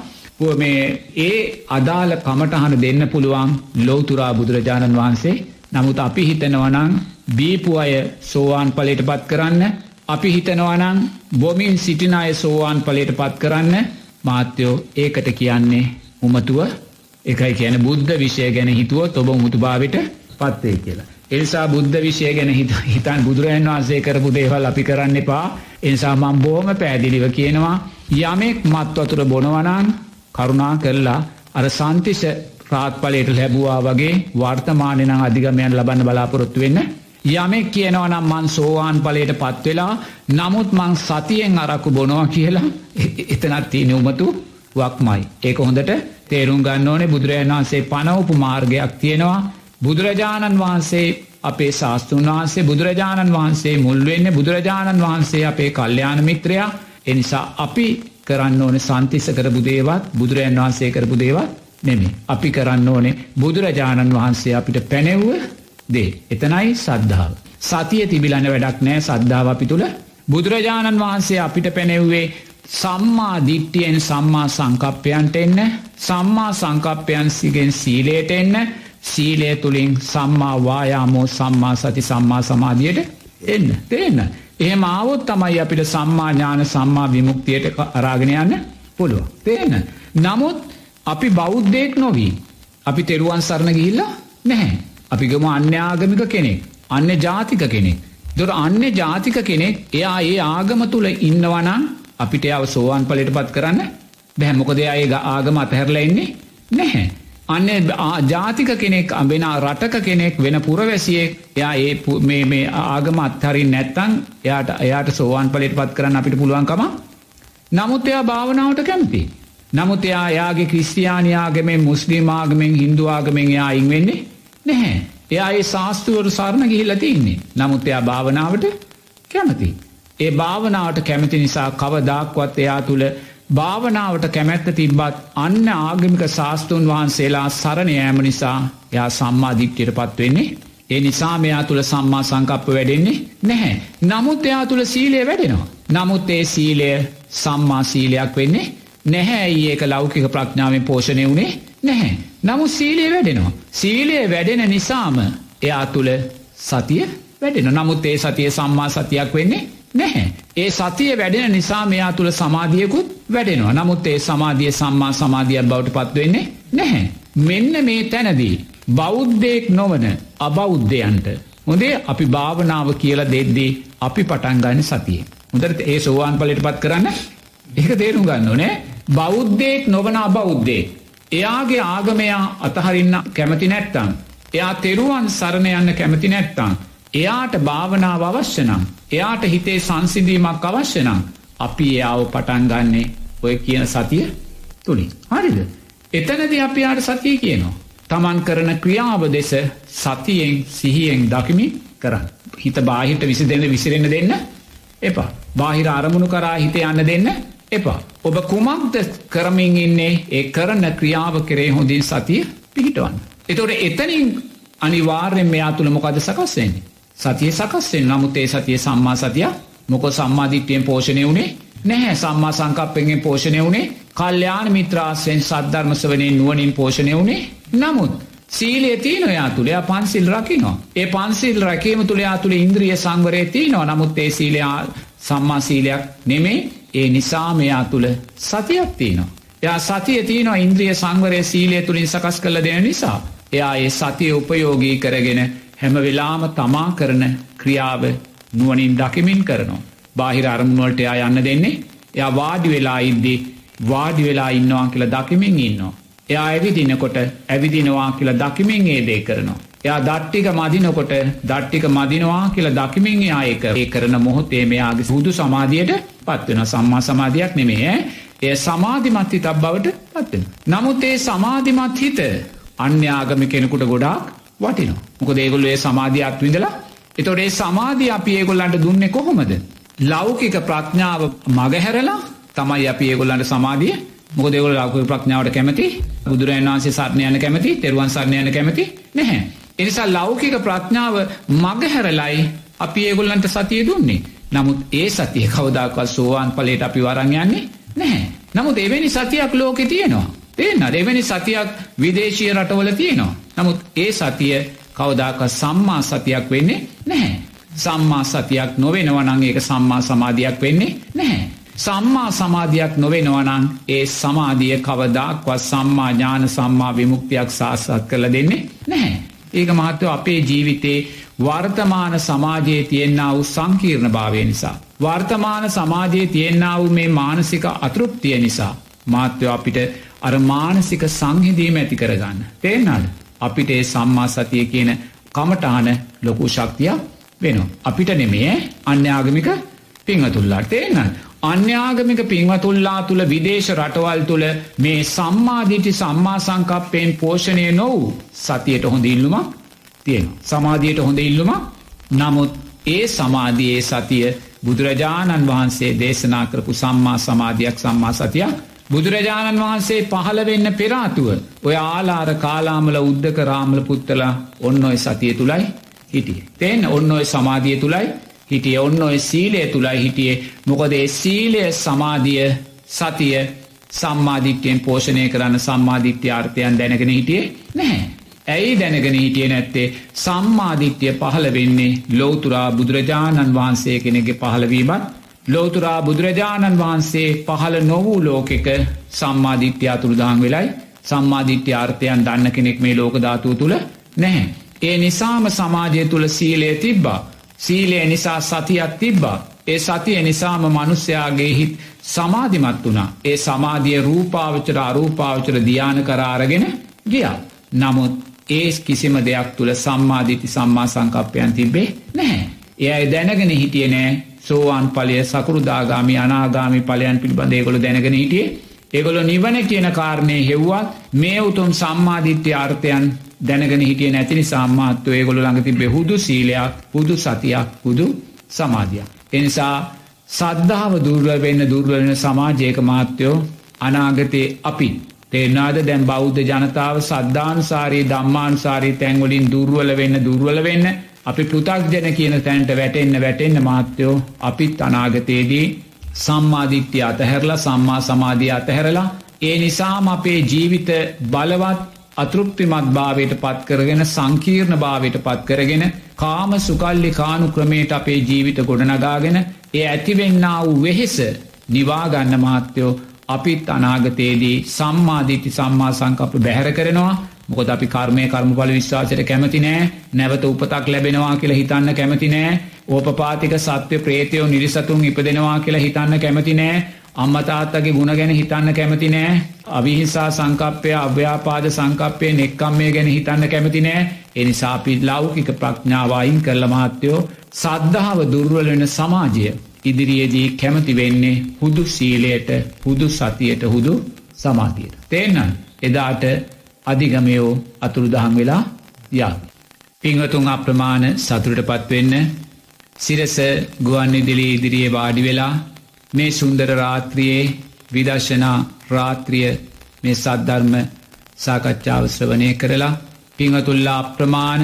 මේ ඒ අදාළ කමටහන දෙන්න පුළුවන් ලෝතුරා බුදුරජාණන් වහන්සේ. නමුත් අපි හිතනවනං බීපු අය සෝවාන් පලට පත් කරන්න අපි හිතනවනං බොමින් සිටින අය සෝවාන් පලට පත් කරන්න. මාත්‍යයෝ ඒකට කියන්නේ උමතුව එකයි කියන බුද්ධ විෂය ගැන හිතුව තොබ මුතුභාවට පත්වේ කියලා. එනිසා බුද්ධ විෂය ගැන හිතන් බුදුරජන් වහන්සේ කරපු දේවල් අපි කරන්න එපා. එනිසා මං බෝම පැදිලිව කියනවා යමෙක් මත්වතුර බොනවනන් කරුණා කරලා අර සන්තිෂ ප්‍රාත්පලයට ලැබවා වගේ වර්තමානනම් අධිගමයන් ලබන්න බලාපොරොත්තු වෙන්න. යමෙක් කියනවනම් මන් සෝවාන් පලට පත්වෙලා නමුත් මං සතියෙන් අරක්කු බොනවා කියලා. එතනත් තියෙන උමතු. වක්මයි. ඒක හොඳට තේරුම් ගන්න ඕනේ බුදුරජාණන් වහන්සේ පනවපු මාර්ගයක් තියෙනවා බුදුරජාණන් වහන්සේ අපේ ශාස්තෘන් වහන්සේ බුදුරජාණන් වහන්සේ මුල්වෙන්න බුදුරජාණන් වහන්සේ අපේ කල්්‍යයාන මිත්‍රයා එනිසා අපි කරන්න ඕන සන්තිස කරපු දේවත් බුදුරජන් වහන්සේ කරපු දේවත් නෙමේ. අපි කරන්න ඕනේ බුදුරජාණන් වහන්සේ අපිට පැනෙව්ව දේ. එතනයි සද්ධාව. සතිය තිබිලන්න වැඩක් නෑ සද්ධාව අපි තුළ බුදුරජාණන් වහන්සේ අපිට පැනෙව්වේ සම්මා දිට්ටියෙන් සම්මා සංකප්පයන්ට එන්න සම්මා සංකප්පයන්සිගෙන් සීලයට එන්න සීලය තුළින් සම්මා වායාමෝ සම්මා සති සම්මා සමාධියට එන්න තේන්න. එහෙම ආවොත් තමයි අපිට සම්මා ඥාන සම්මා විමුක්තියට අරාගෙන යන්න පුළුව. තේන්න. නමුත් අපි බෞද්ධයෙක් නොවී. අපි තෙරුවන් සරණ ගිහිල්ලා නැහැ. අපිගම අන්‍යාගමික කෙනෙක්. අන්න ජාතික කෙනෙක්. දොර අන්‍ය ජාතික කෙනෙක් එයා ඒ ආගම තුළ ඉන්නවනම් අපිට අව සෝවාන් පලට පත් කරන්න බැහැමොකද අය ආගම අතහැරලා එන්නේ නැහැ. අන්න ජාතික කෙනෙක් අබෙන රටක කෙනෙක් වෙන පුරවැසියෙක් එයා ඒ මේ ආගම අත්හරින් නැත්තං එයාට එයාට සෝවාන් පලට පත් කරන්න අපිට පුළුවන්කම නමුත් එයා භාවනාවට කැමති. නමුත් එයා යාගේ ක්‍රිස්තියානයාගමෙන් මුස්ලිම් ආගමෙන් හින්දු ආගමෙන් එයා ඉං වෙන්නේ නැහැ. එයා ඒ ශාස්තුවරු සරණ ගිහිල්ල තින්නේ. නමුත් එයා භාවනාවට කැමති. ඒ භාවනාවට කැමති නිසා කවදක්වත් එයා තුළ භාවනාවට කැමැත්ත තිබ්බත් අන්න ආගමික ශාස්තූන් වහන්සේලා සරණයෑම නිසා යා සම්මාධික්්‍යයට පත්වවෙන්නේ ඒ නිසා මෙයා තුළ සම්මා සංකප්ප වැඩෙන්නේ නැහැ. නමුත් එයා තුළ සීලය වැඩෙනවා. නමුත් ඒ සීලය සම්මා සීලයක් වෙන්නේ නැහැ ඇයි ඒක ලෞකික ප්‍රඥාවෙන් පෝෂණය වුණේ නැහැ. නමුත් සීලය වැඩෙනවා. සීලය වැඩෙන නිසාම එයා තුළ සතිය වැඩෙන නමුත් ඒ සතිය සම්මා සතියක් වෙන්නේ නැහැ. ඒ සතිය වැඩෙන නිසා මෙයා තුළ සමාධියකුත් වැඩෙනවා. නමුත් ඒ සමාධිය සම්මා සමාධියක් බවට පත්වවෙන්නේ නැහැ. මෙන්න මේ තැනදී. බෞද්ධයෙක් නොවන අබෞද්ධයන්ට. හොදේ අපි භාවනාව කියලා දෙද්දී අපි පටන්ගන්න සතිය. හොදට ඒ සෝවාන් පලට පත් කරන්න එක තේරුම් ගන්න ඕනේ බෞද්ධයෙක් නොවන අබෞද්ධේ. එයාගේ ආගමයා අතහරින්න කැමති නැත්තං. එයා තෙරුවන් සරණ යන්න කැමති නැත්තං. එයාට භාවනාව අවශ්‍යනම්. එයාට හිතේ සංසිදීමක් අවශ්‍යනම්. අපි එයාව පටන්ගන්නේ ඔය කියන සතිය තුළින්. හරිද. එතනද අපියාට සතිය කියනවා. තමන් කරන ක්‍රියාව දෙස සතියෙන් සිහියෙන් දකිමි කරන්න. හිත බාහිට විසි දෙන්න විසිරෙන දෙන්න එපා. බාහිර අරමුණු කරා හිත යන්න දෙන්න එපා. ඔබ කුමක්ද කරමින් ඉන්නේ ඒ කරන ක්‍රියාව කරේ හොඳින් සතිය පිහිටවන්න. එතොට එතනින් අනිවාර්යෙන් මෙයා තුළ මොකද සකස්වෙන්නේ. සතිය සකස්වෙන් නමුත් ඒ සතිය සම්මා සතිය මොක සම්මාධිත්‍යයෙන් පෝෂණය වුණේ නැහැ සම්මා සංකප්පෙන්ගෙන් පෝෂණය වුණේ කල්්‍යයාන මිත්‍රාස්යෙන් සද්ධර්මස වනේ නුවනින් පෝෂණය වුණේ නමුත් සීලේ තියනොයා තුළයා පන්සිල් රකිනවා. ඒ පන්සිල් රැකීම තුළයා තුළ ඉන්ද්‍රිය සංවරය තියනවා නමුත් ඒ සීලයා සම්මා සීලයක් නෙමේ ඒ නිසා මෙයා තුළ සතියක් තියනවා. එයා සතිය තියනවා ඉන්ද්‍රිය සංවරය සීලය තුළින් සකස් කළ දෙන නිසා. එයා ඒ සතිය උපයෝගී කරගෙන හැම වෙලාම තමා කරන ක්‍රියාව නුවනින් දකිමින් කරනවා. බාහිර අරමුණුවලට එයා යන්න දෙන්නේ එයා වාඩි වෙලා ඉද්දි වාඩි වෙලා ඉන්නවා කියලා දකිමින් ඉන්නවා. එයා ඇවිදිනකොට ඇවිදිනවා කියලා දකිමින් ඒ දේ කරනවා. එයා දට්ටික මදිනකොට දට්ටික මදිනවා කියලා දකිමින් එයා ඒක ඒ කරන මොහොතේ මෙයාගේ සූදු සමාධියට පත්වෙන සම්මා සමාධයක් නෙමේ එය සමාධිමත් හිතක් බවට පත්වෙන. නමුත් ඒ සමාධිමත් හිත අන්‍යාගම කෙනෙකුට ගොඩාක් වටිනවා. මොක දේගොල්ල ඒ සමාධියක් විඳලා එතොට ඒ සමාධිය අපි ඒගොල්ලන්ට දුන්නේ කොහොමද. ලෞකික ප්‍රඥාව මගහැරලා තමයි අපි ඒගොල්ලන්ට සමාධිය මොක දෙවල ලෞකික ප්‍රඥාවට කැමති බුදුරන් වන්සේ සරණයන කැමති තෙරුවන් සරණයන කැමති නැහැ. එනිසා ලෞකික ප්‍රඥාව මගහැරලයි අපි ඒගොල්ලන්ට සතිය දුන්නේ. නමුත් ඒ සතිය කවදාකල් සෝවාන් පලට අපි වරංයන්නේ නැහැ. නමුත් එවැනි සතියක් ලෝකෙ තියෙනවා. තියන්න දෙවැනි සතියක් විදේශීය රටවල තියෙනවා. නමුත් ඒ සතිය කවදාක සම්මා සතියක් වෙන්නේ නැහැ. සම්මා සතියක් නොවෙනවනං ඒක සම්මා සමාධයක් වෙන්නේ නැහැ. සම්මා සමාධයක් නොවෙනවනං ඒ සමාධිය කවදාක්වත් සම්මා ඥාන සම්මා විමුක්තියක් සාසත් කළ දෙන්නේ නැහැ. ඒක මහත්ව අපේ ජීවිතේ වර්තමාන සමාජයේ තියෙන්න්න වූ සංකීර්ණ භාවය නිසා. වර්තමාන සමාජයේ තියෙන්න්න වූ මේ මානසික අතෘප්තිය නිසා. මාත්‍යව අපිට අර මානසික සංහිදීම ඇති කරගන්න. තේෙන්න්නද. අපිට ඒ සම්මා සතිය කියන කමටාන ලොකු ශක්තියක් වෙනවා. අපිට නෙමේ අන්‍යාගමික පිංහතුල්ලාට තේන්න. අන්‍යාගමික පින්වතුල්ලා තුළ විදේශ රටවල් තුළ මේ සම්මාධීටි සම්මා සංකප්පයෙන් පෝෂණය නොවූ සතියට හොඳ ඉල්ලුමක් තියෙන. සමාධියයට හොඳ ඉල්ලුමක් නමුත් ඒ සමාධයේ සතිය බුදුරජාණන් වහන්සේ දේශනා කරපු සම්මා සමාධයක් සම්මා සතියක් බුදුරජාණන් වහන්සේ පහළ වෙන්න පෙරාතුව ඔය ආලාර කාලාමල උද්දක රාමල පුත්තලා ඔන්න ඔය සතිය තුළයි හිටිය. තෙන් ඔන්න ඔය සමාධිය තුළයි හිටිය ඔන්න ඔය සීලය තුළයි හිටියේ මොකද ඒ සීලය සමාධිය සතිය සම්මාධිත්‍යයෙන් පෝෂණය කරන්න සම්මාධිත්‍ය ආර්ථයන් දැනගෙන හිටියේ නැහැ. ඇයි දැනගෙන හිටිය නැත්තේ සම්මාධිත්‍යය පහළ වෙන්නේ ලෝතුරා බුදුරජාණන් වහන්සේ කෙනෙගේ පහළවීමත් ලෝතුරා බුදුරජාණන් වහන්සේ පහළ නොවූ ලෝකෙක සම්මාධිත්‍ය අතුරුදාං වෙලයි සම්මාධිත්‍ය ආර්ථයන් දන්න කෙනෙක් මේ ලෝකධාතුව තුළ නැහැ. ඒ නිසාම සමාජය තුළ සීලය තිබ්බා. සීලය නිසා සතියක් තිබ්බා. ඒ සතිය නිසාම මනුස්්‍යයාගේ හිත් සමාධිමත් වුණා. ඒ සමාධිය රූපාවචර අරූපාවචර දියාන කරාරගෙන ගියා. නමුත් ඒ කිසිම දෙයක් තුළ සම්මාධිති සම්මා සංකප්පයන් තිබේ නැහැ. එයයි දැනගෙන හිටිය නෑ සෝවාන් පලය සකරුදාගාමි අනාගාමි පලයන් පිළිබඳ ඒගොල දැනගෙන හිටියේ. ඒගොල නිවන කියන කාරණය හෙව්වත් මේ උතුම් සම්මාධිත්‍ය ආර්ථයන් දැනගෙන හිටිය නැතිනි සම්මාත්ව ඒගොල ළඟති බෙහුදු සීලයක් පුදු සතියක් පුදු සමාධයක්. එනිසා සද්ධාව දුර්ල වෙන්න දුර්වලන සමාජයක මාත්‍යයෝ අනාගතයේ අපි. තේනාද දැන් බෞද්ධ ජනතාව සද්ධානුසාරී දම්මානුසාරී තැන්වලින් දුර්වල වෙන්න දුර්වල වෙන්න අපි පෘතක්ජන කියන තැන්ට වැටෙන්න්න වැටෙන්න්න මාත්‍යයෝ අපිත් අනාගතයේදී සම්මාධිත්‍ය අතහැරලා සම්මා සමාධී අතහැරලා ඒ නිසාම අපේ ජීවිත බලවත් අතෘප්තිමත් භාවයට පත් කරගෙන සංකීර්ණ භාවයට පත් කරගෙන කාම සුකල්ලි කානු ක්‍රමයට අපේ ජීවිත ගොඩනගාගෙන ඒ ඇතිවෙන්න වූ වෙහෙස නිවාගන්න මාත්‍යයෝ අපිත් අනාගතයේදී සම්මාධීති සම්මා සංකප්ප බැහැර කරනවා. මොකද අපි කර්මය කර්මඵල විශ්වාසයට කැමති නෑ. නැවත උපතක් ලැබෙනවා කියලා හිතන්න කැමති නෑ. ඕපපාතික සත්‍ය ප්‍රේතයෝ නිරිසතුන් ඉපදෙනවා කියලා හිතන්න කැමති නෑ. අම්මතාත්තගේ ගුණ ගැන හිතන්න කැමති නෑ. අවිහිසා සංකප්පය අව්‍යාපාද සංකප්පය නෙක්කම්මය ගැන හිතන්න කැමති නෑ. එනිසාපි ලෞකික ප්‍රඥාවයින් කරල මහත්තයෝ සද්ධාව දුර්වලවෙන සමාජය ඉදිරියේදී කැමති වෙන්නේ හුදු සීලයට හුදු සතියට හුදු සමාධියට. තේන්නන් එදාට අධිගමයෝ අතුරුදහන් වෙලා යා. පිංහතුන් අප්‍රමාණ සතුරට පත්වෙන්න සිරස ගුවන් ඉදිලි ඉදිරියේ වාඩි වෙලා මේ සුන්දර රාත්‍රියයේ විදර්ශනා රාත්‍රිය මේ සද්ධර්ම සාකච්ඡාව ශ්‍රවනය කරලා පිංහතුල්ලා අප්‍රමාණ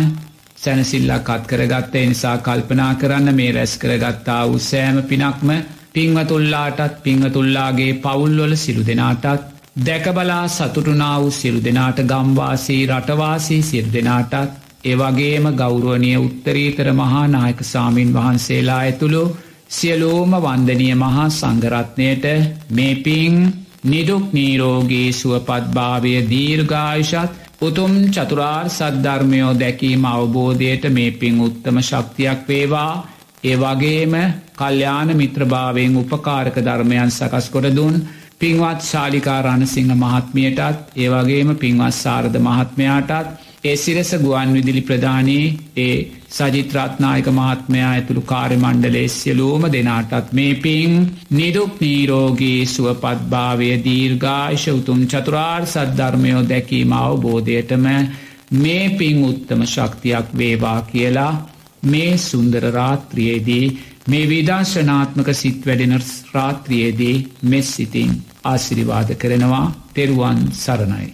සැනසිල්ලක් අත් කරගත්ත නිසා කල්පනා කරන්න මේ රැස් කරගත්තා වූ සෑම පිනක්ම පිංවතුල්ලාටත් පිංහතුල්ලාගේ පවුල්වල සිරු දෙනාටත් දැකබලා සතුටුනා වූ සිරු දෙනාට ගම්වාසී රටවාසී සිර් දෙනාටත් ඒවගේම ගෞරුවනය උත්තරීතර මහා නායක සාමීන් වහන්සේලා ඇතුළු සියලෝම වන්දනය මහා සංගරත්නයට මේ පින් නිදුක් නීරෝගේ සුවපත්භාවය දීර්ඝායුෂත් උතුම් චතුරාර් සද්ධර්මයෝ දැකීම අවබෝධයට මේ පින් උත්තම ශක්තියක් වේවා. ඒ වගේම කල්්‍යාන මිත්‍රභාවයෙන් උපකාරක ධර්මයන් සකස් කොරදුන් පින්වත් ශාලිකා රණසිංහ මහත්මියටත් ඒවගේම පින්වත් සාරධ මහත්මයාටත් ඒ සිරස ගුවන් විදිලි ප්‍රධානී ඒ සජිත්‍රාත්නායක මහත්මයා ඇතුළු කාර්යමණ්ඩලේ සියලූම දෙනාටත් මේ පින් නිදුක් නීරෝගී සුවපත්භාවය දීර්ඝායිශ උතුම් චතුරාර් සද්ධර්මයෝ දැකීම අවබෝධයටම මේ පින් උත්තම ශක්තියක් වේවා කියලා මේ සුන්දර රාත්‍රියේදී මේ විදර්ශනාත්මක සිත් වැඩෙන රාත්‍රියයේදී මෙස් සිතින් ආසිරිවාද කරනවා තෙරුවන් සරණයි.